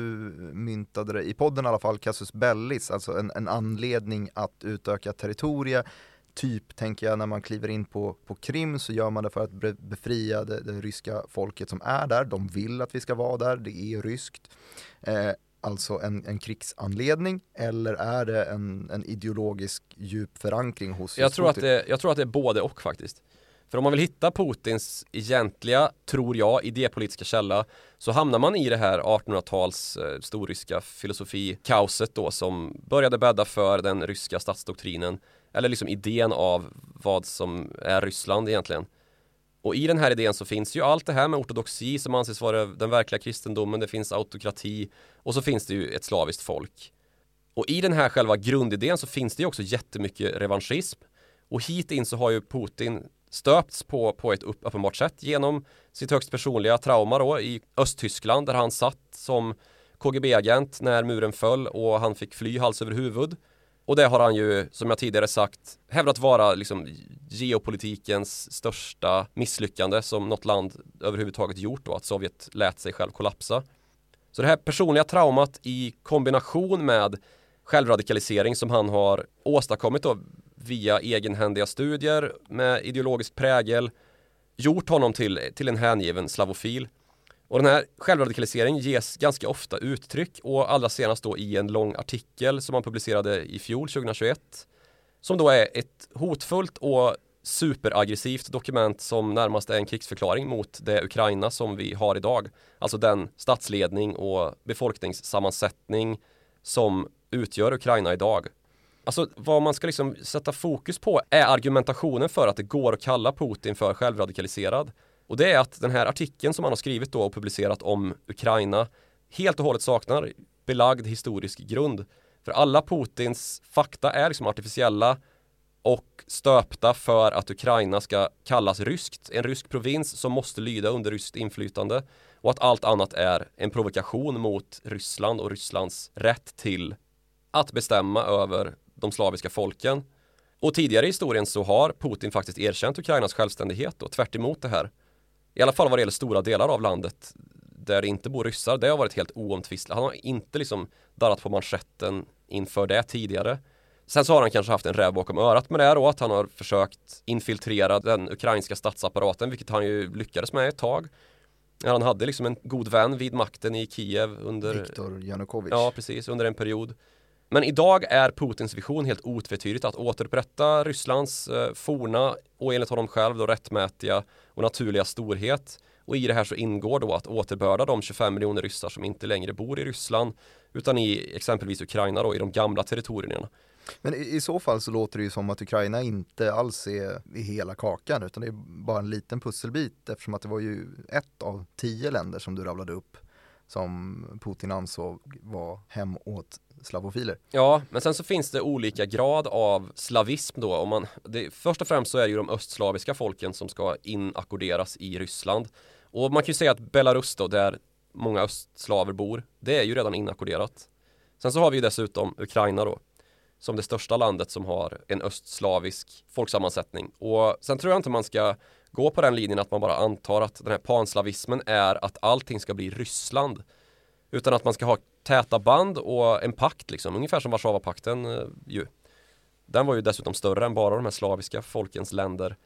myntade det i podden i alla fall, casus bellis, alltså en, en anledning att utöka territoriet typ, tänker jag, när man kliver in på, på Krim så gör man det för att befria det, det ryska folket som är där. De vill att vi ska vara där, det är ryskt. Eh, alltså en, en krigsanledning eller är det en, en ideologisk djup förankring hos jag tror, att det, jag tror att det är både och faktiskt. För om man vill hitta Putins egentliga, tror jag, idépolitiska källa så hamnar man i det här 1800-tals eh, storryska filosofi-kaoset då som började bädda för den ryska statsdoktrinen eller liksom idén av vad som är Ryssland egentligen. Och i den här idén så finns ju allt det här med ortodoxi som anses vara den verkliga kristendomen, det finns autokrati och så finns det ju ett slaviskt folk. Och i den här själva grundidén så finns det ju också jättemycket revanschism. Och hit in så har ju Putin stöpts på, på ett uppenbart sätt genom sitt högst personliga trauma då i Östtyskland där han satt som KGB-agent när muren föll och han fick fly hals över huvud. Och det har han ju, som jag tidigare sagt, hävdat vara liksom geopolitikens största misslyckande som något land överhuvudtaget gjort då, att Sovjet lät sig själv kollapsa. Så det här personliga traumat i kombination med självradikalisering som han har åstadkommit då via egenhändiga studier med ideologisk prägel gjort honom till, till en hängiven slavofil. Och den här självradikaliseringen ges ganska ofta uttryck och allra senast då i en lång artikel som han publicerade i fjol 2021 som då är ett hotfullt och superaggressivt dokument som närmast är en krigsförklaring mot det Ukraina som vi har idag. Alltså den statsledning och befolkningssammansättning som utgör Ukraina idag. Alltså vad man ska liksom sätta fokus på är argumentationen för att det går att kalla Putin för självradikaliserad. Och det är att den här artikeln som han har skrivit då och publicerat om Ukraina helt och hållet saknar belagd historisk grund. För alla Putins fakta är liksom artificiella och stöpta för att Ukraina ska kallas ryskt, en rysk provins som måste lyda under ryskt inflytande och att allt annat är en provokation mot Ryssland och Rysslands rätt till att bestämma över de slaviska folken. Och tidigare i historien så har Putin faktiskt erkänt Ukrainas självständighet och tvärt det här. I alla fall vad det gäller stora delar av landet där det inte bor ryssar. Det har varit helt oomtvistligt. Han har inte liksom darrat på manschetten inför det tidigare. Sen så har han kanske haft en räv bakom örat med det då, att han har försökt infiltrera den ukrainska statsapparaten, vilket han ju lyckades med ett tag. Han hade liksom en god vän vid makten i Kiev under Viktor Janukovic. Ja, precis, under en period. Men idag är Putins vision helt otvetydigt att återupprätta Rysslands eh, forna och enligt honom själv då rättmätiga och naturliga storhet. Och i det här så ingår då att återbörda de 25 miljoner ryssar som inte längre bor i Ryssland utan i exempelvis Ukraina då i de gamla territorierna. Men i, i, så fall så låter det ju som att Ukraina inte alls är i hela kakan utan det är bara en liten pusselbit eftersom att det var ju ett av tio länder som du rabblade upp som Putin ansåg var hem åt slavofiler. Ja, men sen så finns det olika grad av slavism då. Om man, det, först och främst så är det ju de östslaviska folken som ska inackorderas i Ryssland. Och man kan ju säga att Belarus då, där många östslaver bor, det är ju redan inackorderat. Sen så har vi ju dessutom Ukraina då, som det största landet som har en östslavisk folksammansättning. Och sen tror jag inte man ska gå på den linjen att man bara antar att den här panslavismen är att allting ska bli Ryssland. Utan att man ska ha täta band och en pakt liksom, ungefär som Warszawapakten eh, ju. Den var ju dessutom större än bara de här slaviska folkens länder.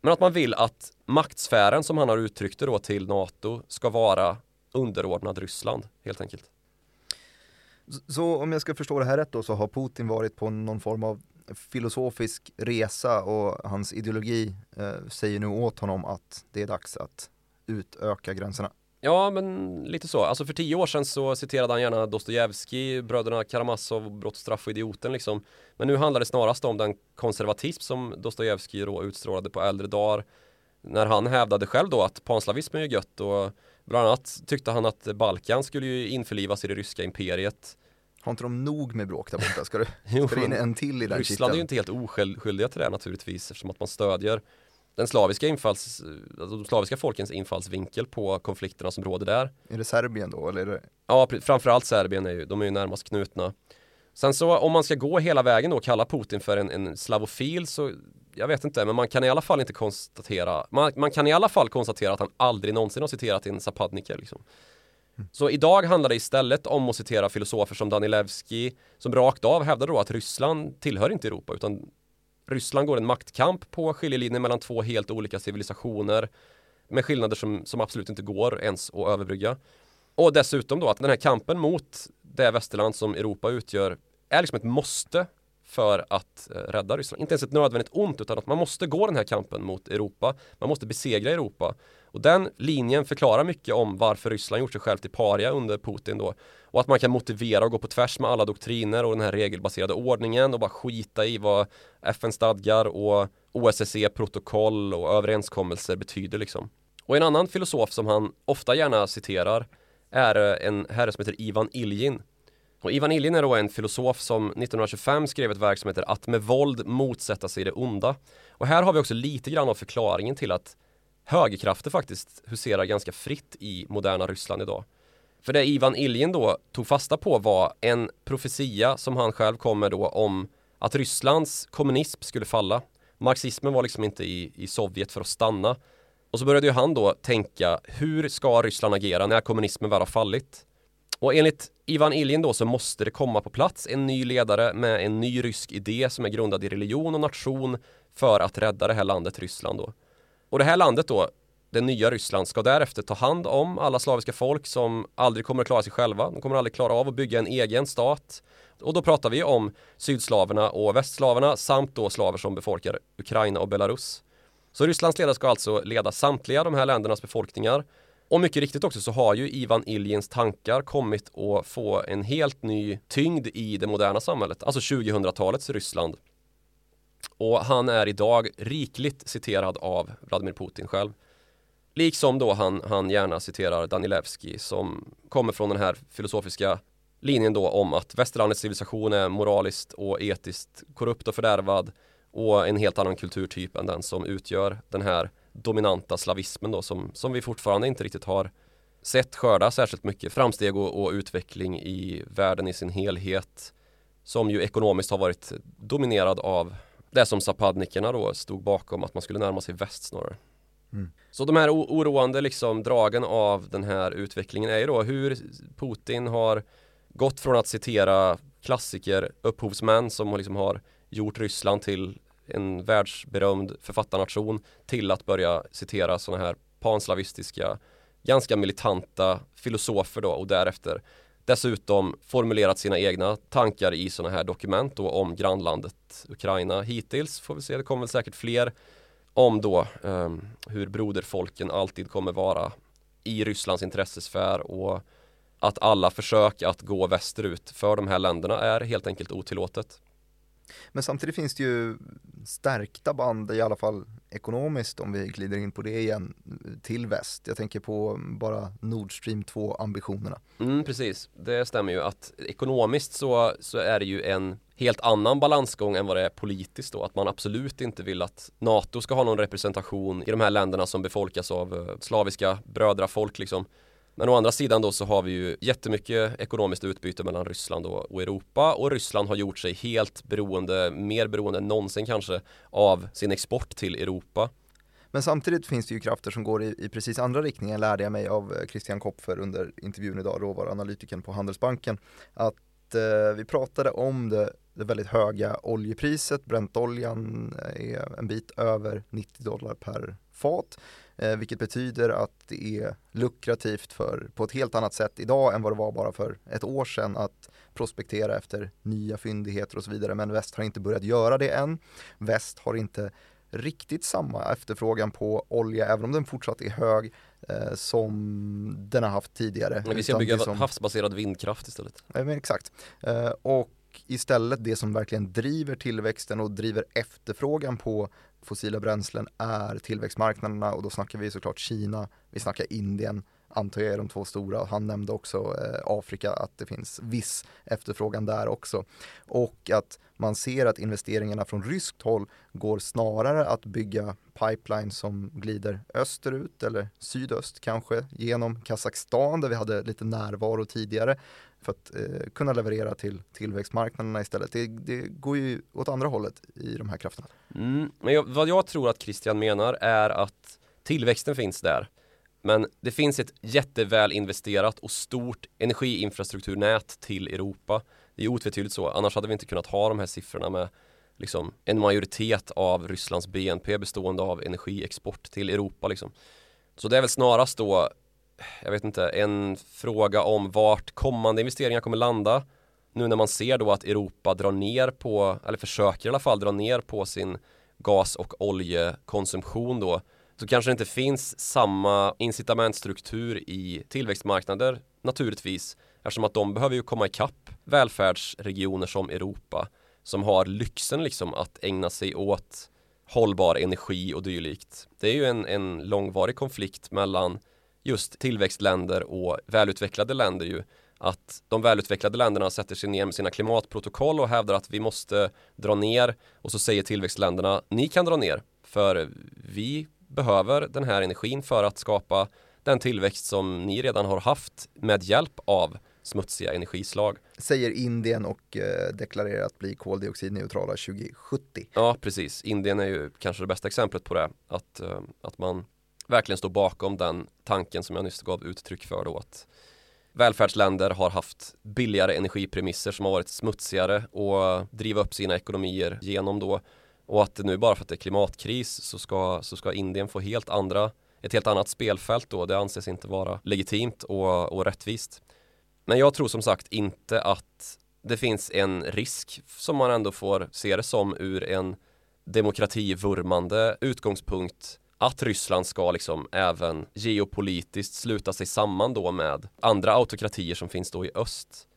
Men att man vill att maktsfären som han har uttryckt det då till NATO ska vara underordnad Ryssland helt enkelt. Så om jag ska förstå det här rätt då så har Putin varit på någon form av filosofisk resa och hans ideologi eh, säger nu åt honom att det är dags att utöka gränserna. Ja, men lite så. Alltså för tio år sedan så citerade han gärna Dostojevskij, bröderna Karamazov, Brott, straff och idioten liksom. Men nu handlar det snarast om den konservatism som Dostojevskij då utstrålade på äldre dagar. När han hävdade själv då att panslavismen är gött och bland annat tyckte han att Balkan skulle ju införlivas i det ryska imperiet. Har inte de nog med bråk där borta? Ska du, [laughs] ska du in en till i den Ryssland är ju inte helt oskyldiga till det naturligtvis eftersom att man stödjer den slaviska infalls, alltså de slaviska folkens infallsvinkel på konflikterna som råder där. Är det Serbien då eller är det Ja, framförallt Serbien är ju, de är ju närmast knutna. Sen så om man ska gå hela vägen då och kalla Putin för en, en slavofil så jag vet inte, men man kan i alla fall inte konstatera man, man kan i alla fall konstatera att han aldrig någonsin har citerat en Zapadniker liksom. Så idag handlar det istället om att citera filosofer som Danilevski som rakt av hävdar då att Ryssland tillhör inte Europa utan Ryssland går en maktkamp på skiljelinjen mellan två helt olika civilisationer med skillnader som, som absolut inte går ens att överbrygga. Och dessutom då att den här kampen mot det västerland som Europa utgör är liksom ett måste för att eh, rädda Ryssland. Inte ens ett nödvändigt ont utan att man måste gå den här kampen mot Europa. Man måste besegra Europa. Och den linjen förklarar mycket om varför Ryssland gjort sig själv till paria under Putin då. Och att man kan motivera och gå på tvärs med alla doktriner och den här regelbaserade ordningen och bara skita i vad FN-stadgar och OSSE-protokoll och överenskommelser betyder liksom. Och en annan filosof som han ofta gärna citerar är eh, en herre som heter Ivan Iljin. Och Ivan Iljin är då en filosof som 1925 skrev ett verk som heter Att med våld motsätta sig det onda. Och här har vi också lite grann av förklaringen till att högerkrafter faktiskt huserar ganska fritt i moderna Ryssland idag. För det Ivan Iljin då tog fasta på var en profetia som han själv kom med då om att Rysslands kommunism skulle falla. Marxismen var liksom inte i, i Sovjet för att stanna. Och så började ju han då tänka, hur ska Ryssland agera när kommunismen väl har fallit? Och enligt Ivan Iljin då så måste det komma på plats en ny ledare med en ny rysk idé som är grundad i religion och nation för att rädda det här landet Ryssland då. Och det här landet då, det nya Ryssland, ska därefter ta hand om alla slaviska folk som aldrig kommer att klara sig själva. De kommer aldrig klara av att bygga en egen stat. Och då pratar vi om sydslaverna och västslaverna samt då slaver som befolkar Ukraina och Belarus. Så Rysslands ledare ska alltså leda samtliga de här ländernas befolkningar. Och mycket riktigt också så har ju Ivan Iljins tankar kommit att få en helt ny tyngd i det moderna samhället, alltså 2000-talets Ryssland. Och han är idag rikligt citerad av Vladimir Putin själv. Liksom då han, han gärna citerar Danilevski som kommer från den här filosofiska linjen då om att västerlandets civilisation är moraliskt och etiskt korrupt och fördärvad och en helt annan kulturtyp än den som utgör den här dominanta slavismen då som, som vi fortfarande inte riktigt har sett skörda särskilt mycket framsteg och, och utveckling i världen i sin helhet som ju ekonomiskt har varit dominerad av det som Zapadnikerna då stod bakom att man skulle närma sig väst snarare. Mm. Så de här oroande liksom dragen av den här utvecklingen är ju då hur Putin har gått från att citera klassiker, upphovsmän som liksom har gjort Ryssland till en världsberömd författarnation till att börja citera sådana här panslavistiska, ganska militanta filosofer då och därefter dessutom formulerat sina egna tankar i sådana här dokument då om grannlandet Ukraina hittills får vi se, det kommer väl säkert fler om då um, hur broderfolken alltid kommer vara i Rysslands intressesfär och att alla försök att gå västerut för de här länderna är helt enkelt otillåtet. Men samtidigt finns det ju stärkta band, i alla fall ekonomiskt om vi glider in på det igen, till väst. Jag tänker på bara Nord Stream 2 ambitionerna. Mm, precis, det stämmer ju att ekonomiskt så, så är det ju en helt annan balansgång än vad det är politiskt då. Att man absolut inte vill att NATO ska ha någon representation i de här länderna som befolkas av eh, slaviska brödrafolk liksom. Men å andra sidan då så har vi ju jättemycket ekonomiskt utbyte mellan Ryssland och, Europa och Ryssland har gjort sig helt beroende, mer beroende än någonsin kanske av sin export till Europa. Men samtidigt finns det ju krafter som går i, i precis andra riktningen, lärde jag mig av eh, Christian Kopfer under intervjun idag, råvaruanalytikern på Handelsbanken, att eh, vi pratade om det, det väldigt höga oljepriset. Brentoljan eh, är en bit över 90 dollar per fat. Eh, vilket betyder att det är lukrativt för, på ett helt annat sätt idag än vad det var bara för ett år sedan att prospektera efter nya fyndigheter och så vidare. Men väst har inte börjat göra det än. Väst har inte riktigt samma efterfrågan på olja, även om den fortsatt är hög, eh, som den har haft tidigare. Men vi ska bygga som... havsbaserad vindkraft istället. Men exakt. Eh, och istället det som verkligen driver tillväxten och driver efterfrågan på fossila bränslen är tillväxtmarknaderna och då snackar vi såklart Kina, vi snackar Indien, antar jag är de två stora. Han nämnde också eh, Afrika, att det finns viss efterfrågan där också. Och att man ser att investeringarna från ryskt håll går snarare att bygga pipeline som glider österut eller sydöst kanske genom Kazakstan där vi hade lite närvaro tidigare för att eh, kunna leverera till tillväxtmarknaderna istället. Det, det, går ju åt andra hållet i de här krafterna. Mm, men jag, vad jag tror att Christian menar är att tillväxten finns där. Men det finns ett jätteväl investerat och stort energiinfrastrukturnät till Europa. Det är otvetydigt så, annars hade vi inte kunnat ha de här siffrorna med liksom, en majoritet av Rysslands BNP bestående av energiexport till Europa. Liksom. Så det är väl snarast då jag vet inte, en fråga om vart kommande investeringar kommer landa. Nu när man ser då att Europa drar ner på, eller försöker i alla fall dra ner på sin gas och oljekonsumtion då så kanske det inte finns samma incitamentstruktur i tillväxtmarknader naturligtvis eftersom att de behöver ju komma ikapp välfärdsregioner som Europa som har lyxen liksom att ägna sig åt hållbar energi och dylikt. Det är ju en, en långvarig konflikt mellan just tillväxtländer och välutvecklade länder ju att de välutvecklade länderna sätter sig ner med sina klimatprotokoll och hävdar att vi måste dra ner och så säger tillväxtländerna ni kan dra ner för vi behöver den här energin för att skapa den tillväxt som ni redan har haft med hjälp av smutsiga energislag. Säger Indien och eh, deklarerar att bli koldioxidneutrala 2070. Ja, precis. Indien är ju kanske det bästa exemplet på det. Att, eh, att man verkligen står bakom den tanken som jag nyss gav uttryck för då att välfärdsländer har haft billigare energipremisser som har varit smutsigare och driva upp sina ekonomier genom då. Och att nu bara för att det är klimatkris så ska, så ska Indien få helt andra ett helt annat spelfält då. Det anses inte vara legitimt och, och rättvist. Men jag tror som sagt inte att det finns en risk som man ändå får se det som ur en demokrativurmande utgångspunkt att Ryssland ska liksom även geopolitiskt sluta sig samman då med andra autokratier som finns då i öst.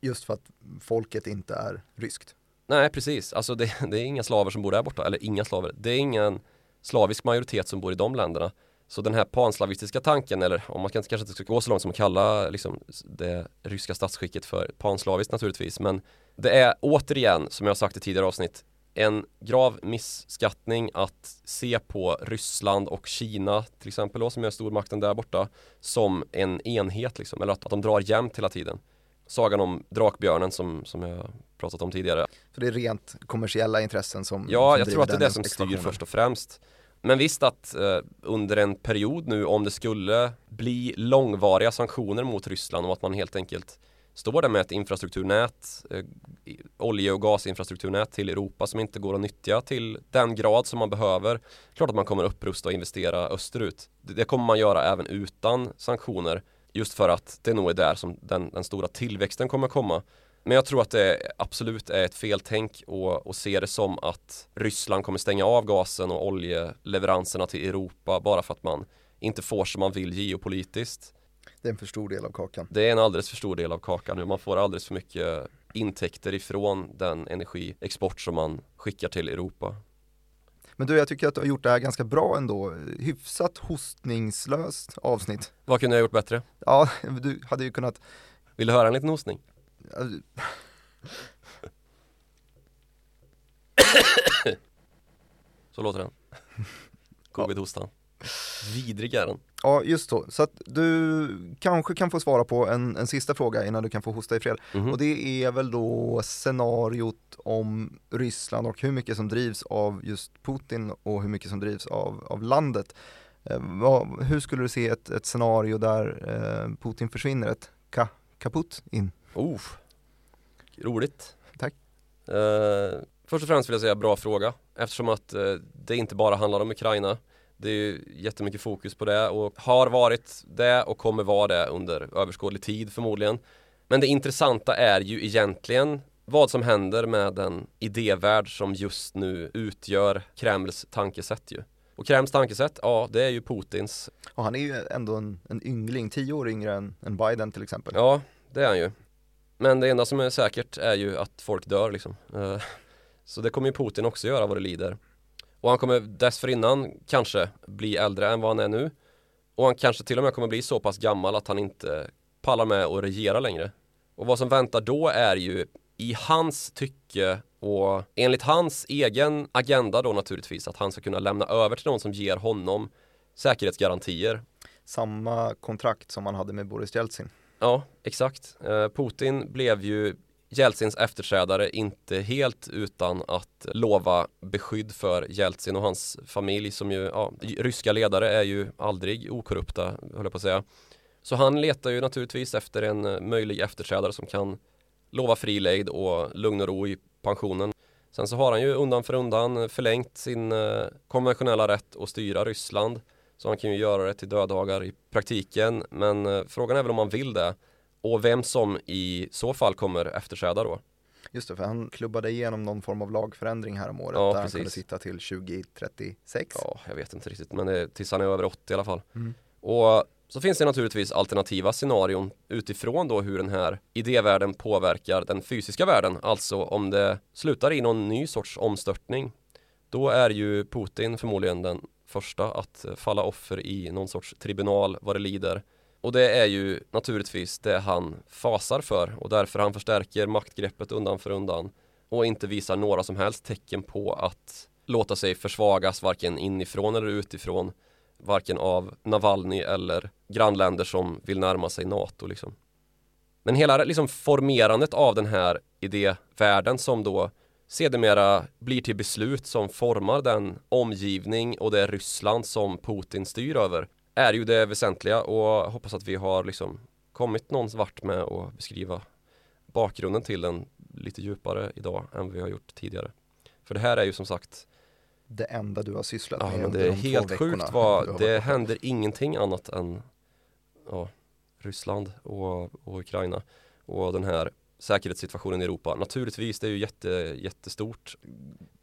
Just för att folket inte är ryskt. Nej, precis. Alltså det, [laughs] det, är inga slaver som bor där borta, eller inga slaver. Det är ingen slavisk majoritet som bor i de länderna. Så den här panslavistiska tanken, eller om man kanske inte ska gå så långt som att kalla liksom, det ryska statsskicket för panslaviskt naturligtvis, men det är återigen, som jag sagt i tidigare avsnitt, en grav misskattning att se på Ryssland och Kina till exempel då, som är stormakten där borta som en enhet liksom, eller att, att de drar jämnt hela tiden. Sagan om drakbjörnen som, som jag pratat om tidigare. Så det är rent kommersiella intressen som Ja, som jag tror att det är det som styr först och främst. Men visst att eh, under en period nu om det skulle bli långvariga sanktioner mot Ryssland och att man helt enkelt står där med ett infrastrukturnät, eh, olje och gasinfrastrukturnät till Europa som inte går att nyttja till den grad som man behöver. Klart att man kommer upprusta och investera österut. Det, det kommer man göra även utan sanktioner just för att det nog är där som den, den stora tillväxten kommer komma. Men jag tror att det absolut är ett feltänk och, och se det som att Ryssland kommer stänga av gasen och oljeleveranserna till Europa bara för att man inte får som man vill geopolitiskt. Det är en för stor del av kakan. Det är en alldeles för stor del av kakan. Man får alldeles för mycket intäkter ifrån den energiexport som man skickar till Europa. Men du, jag tycker att du har gjort det här ganska bra ändå. Hyfsat hostningslöst avsnitt. Vad kunde jag gjort bättre? Ja, [laughs] du hade ju kunnat Vill du höra en liten hostning? [laughs] Så låter den. Covid-hostan. Vidrig är den. Ja, just så. Så att du kanske kan få svara på en, en sista fråga innan du kan få hosta i fred. Mm -hmm. Och det är väl då scenariot om Ryssland och hur mycket som drivs av just Putin och hur mycket som drivs av, av landet. Eh, vad, hur skulle du se ett, ett scenario där eh, Putin försvinner, ett ka, kaputt in? Oh. roligt. Tack. Eh, först och främst vill jag säga bra fråga eftersom att eh, det inte bara handlar om Ukraina. Det är ju jättemycket fokus på det och har varit det och kommer vara det under överskådlig tid förmodligen. Men det intressanta är ju egentligen vad som händer med den idévärld som just nu utgör Kremls tankesätt ju. Och Kremls tankesätt, ja det är ju Putins. Och han är ju ändå en, en yngling, tio år yngre än, än Biden till exempel. Ja, det är han ju. Men det enda som är säkert är ju att folk dör liksom. Eh, så det kommer ju Putin också göra vad det lider. Och han kommer dessförinnan kanske bli äldre än vad han är nu. Och han kanske till och med kommer bli så pass gammal att han inte pallar med att regera längre. Och vad som väntar då är ju i hans tycke och enligt hans egen agenda då naturligtvis att han ska kunna lämna över till någon som ger honom säkerhetsgarantier. Samma kontrakt som han hade med Boris Jeltsin. Ja, exakt. Eh, Putin blev ju Jeltsins efterträdare inte helt utan att lova beskydd för Jeltsin och hans familj som ju, ja, ryska ledare är ju aldrig okorrupta, höll jag på att säga. Så han letar ju naturligtvis efter en eh, möjlig efterträdare som kan lova fri lejd och lugn och ro i pensionen. Sen så har han ju undan för undan förlängt sin eh, konventionella rätt att styra Ryssland. Så han kan ju göra det till döddagar i praktiken. Men eh, frågan är väl om han vill det. Och vem som i så fall kommer efterträda då. Just det, för han klubbade igenom någon form av lagförändring här om året Ja, där precis. han kunde sitta till 2036. Ja, jag vet inte riktigt, men det tills han är över 80 i alla fall. Mm. Och så finns det naturligtvis alternativa scenarion utifrån då hur den här idévärlden påverkar den fysiska världen. Alltså om det slutar i någon ny sorts omstörtning. Då är ju Putin förmodligen den första att falla offer i någon sorts tribunal vad det lider. Och det är ju naturligtvis det han fasar för och därför han förstärker maktgreppet undan för undan och inte visar några som helst tecken på att låta sig försvagas varken inifrån eller utifrån varken av Navalny eller grannländer som vill närma sig NATO liksom. Men hela liksom formerandet av den här idévärlden som då sedermera blir till beslut som formar den omgivning och det Ryssland som Putin styr över är ju det väsentliga och hoppas att vi har liksom kommit någon vart med att beskriva bakgrunden till den lite djupare idag än vi har gjort tidigare. För det här är ju som sagt Det enda du har sysslat Ja med men det är de helt sjukt vad det händer ingenting annat än ja, Ryssland och, och Ukraina och den här säkerhetssituationen i Europa. Naturligtvis det är ju jätte, jättestort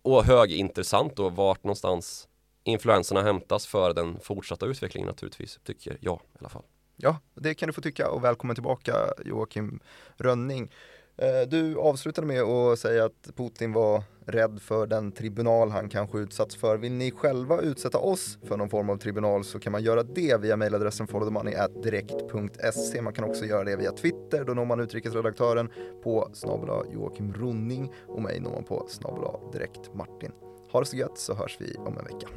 och högintressant då vart någonstans influenserna hämtas för den fortsatta utvecklingen naturligtvis, tycker jag i alla fall. Ja, det kan du få tycka och välkommen tillbaka Joakim Rönning. Eh, du avslutade med att säga att Putin var rädd för den tribunal han kanske utsatts för. Vill ni själva utsätta oss för någon form av tribunal så kan man göra det via mejladressen followthemoney.direkt.se. Man kan också göra det via Twitter. Då når man utrikesredaktören på snabel Joakim Ronning och mig når man på snabel direkt Martin. Ha det så gött så hörs vi om en vecka.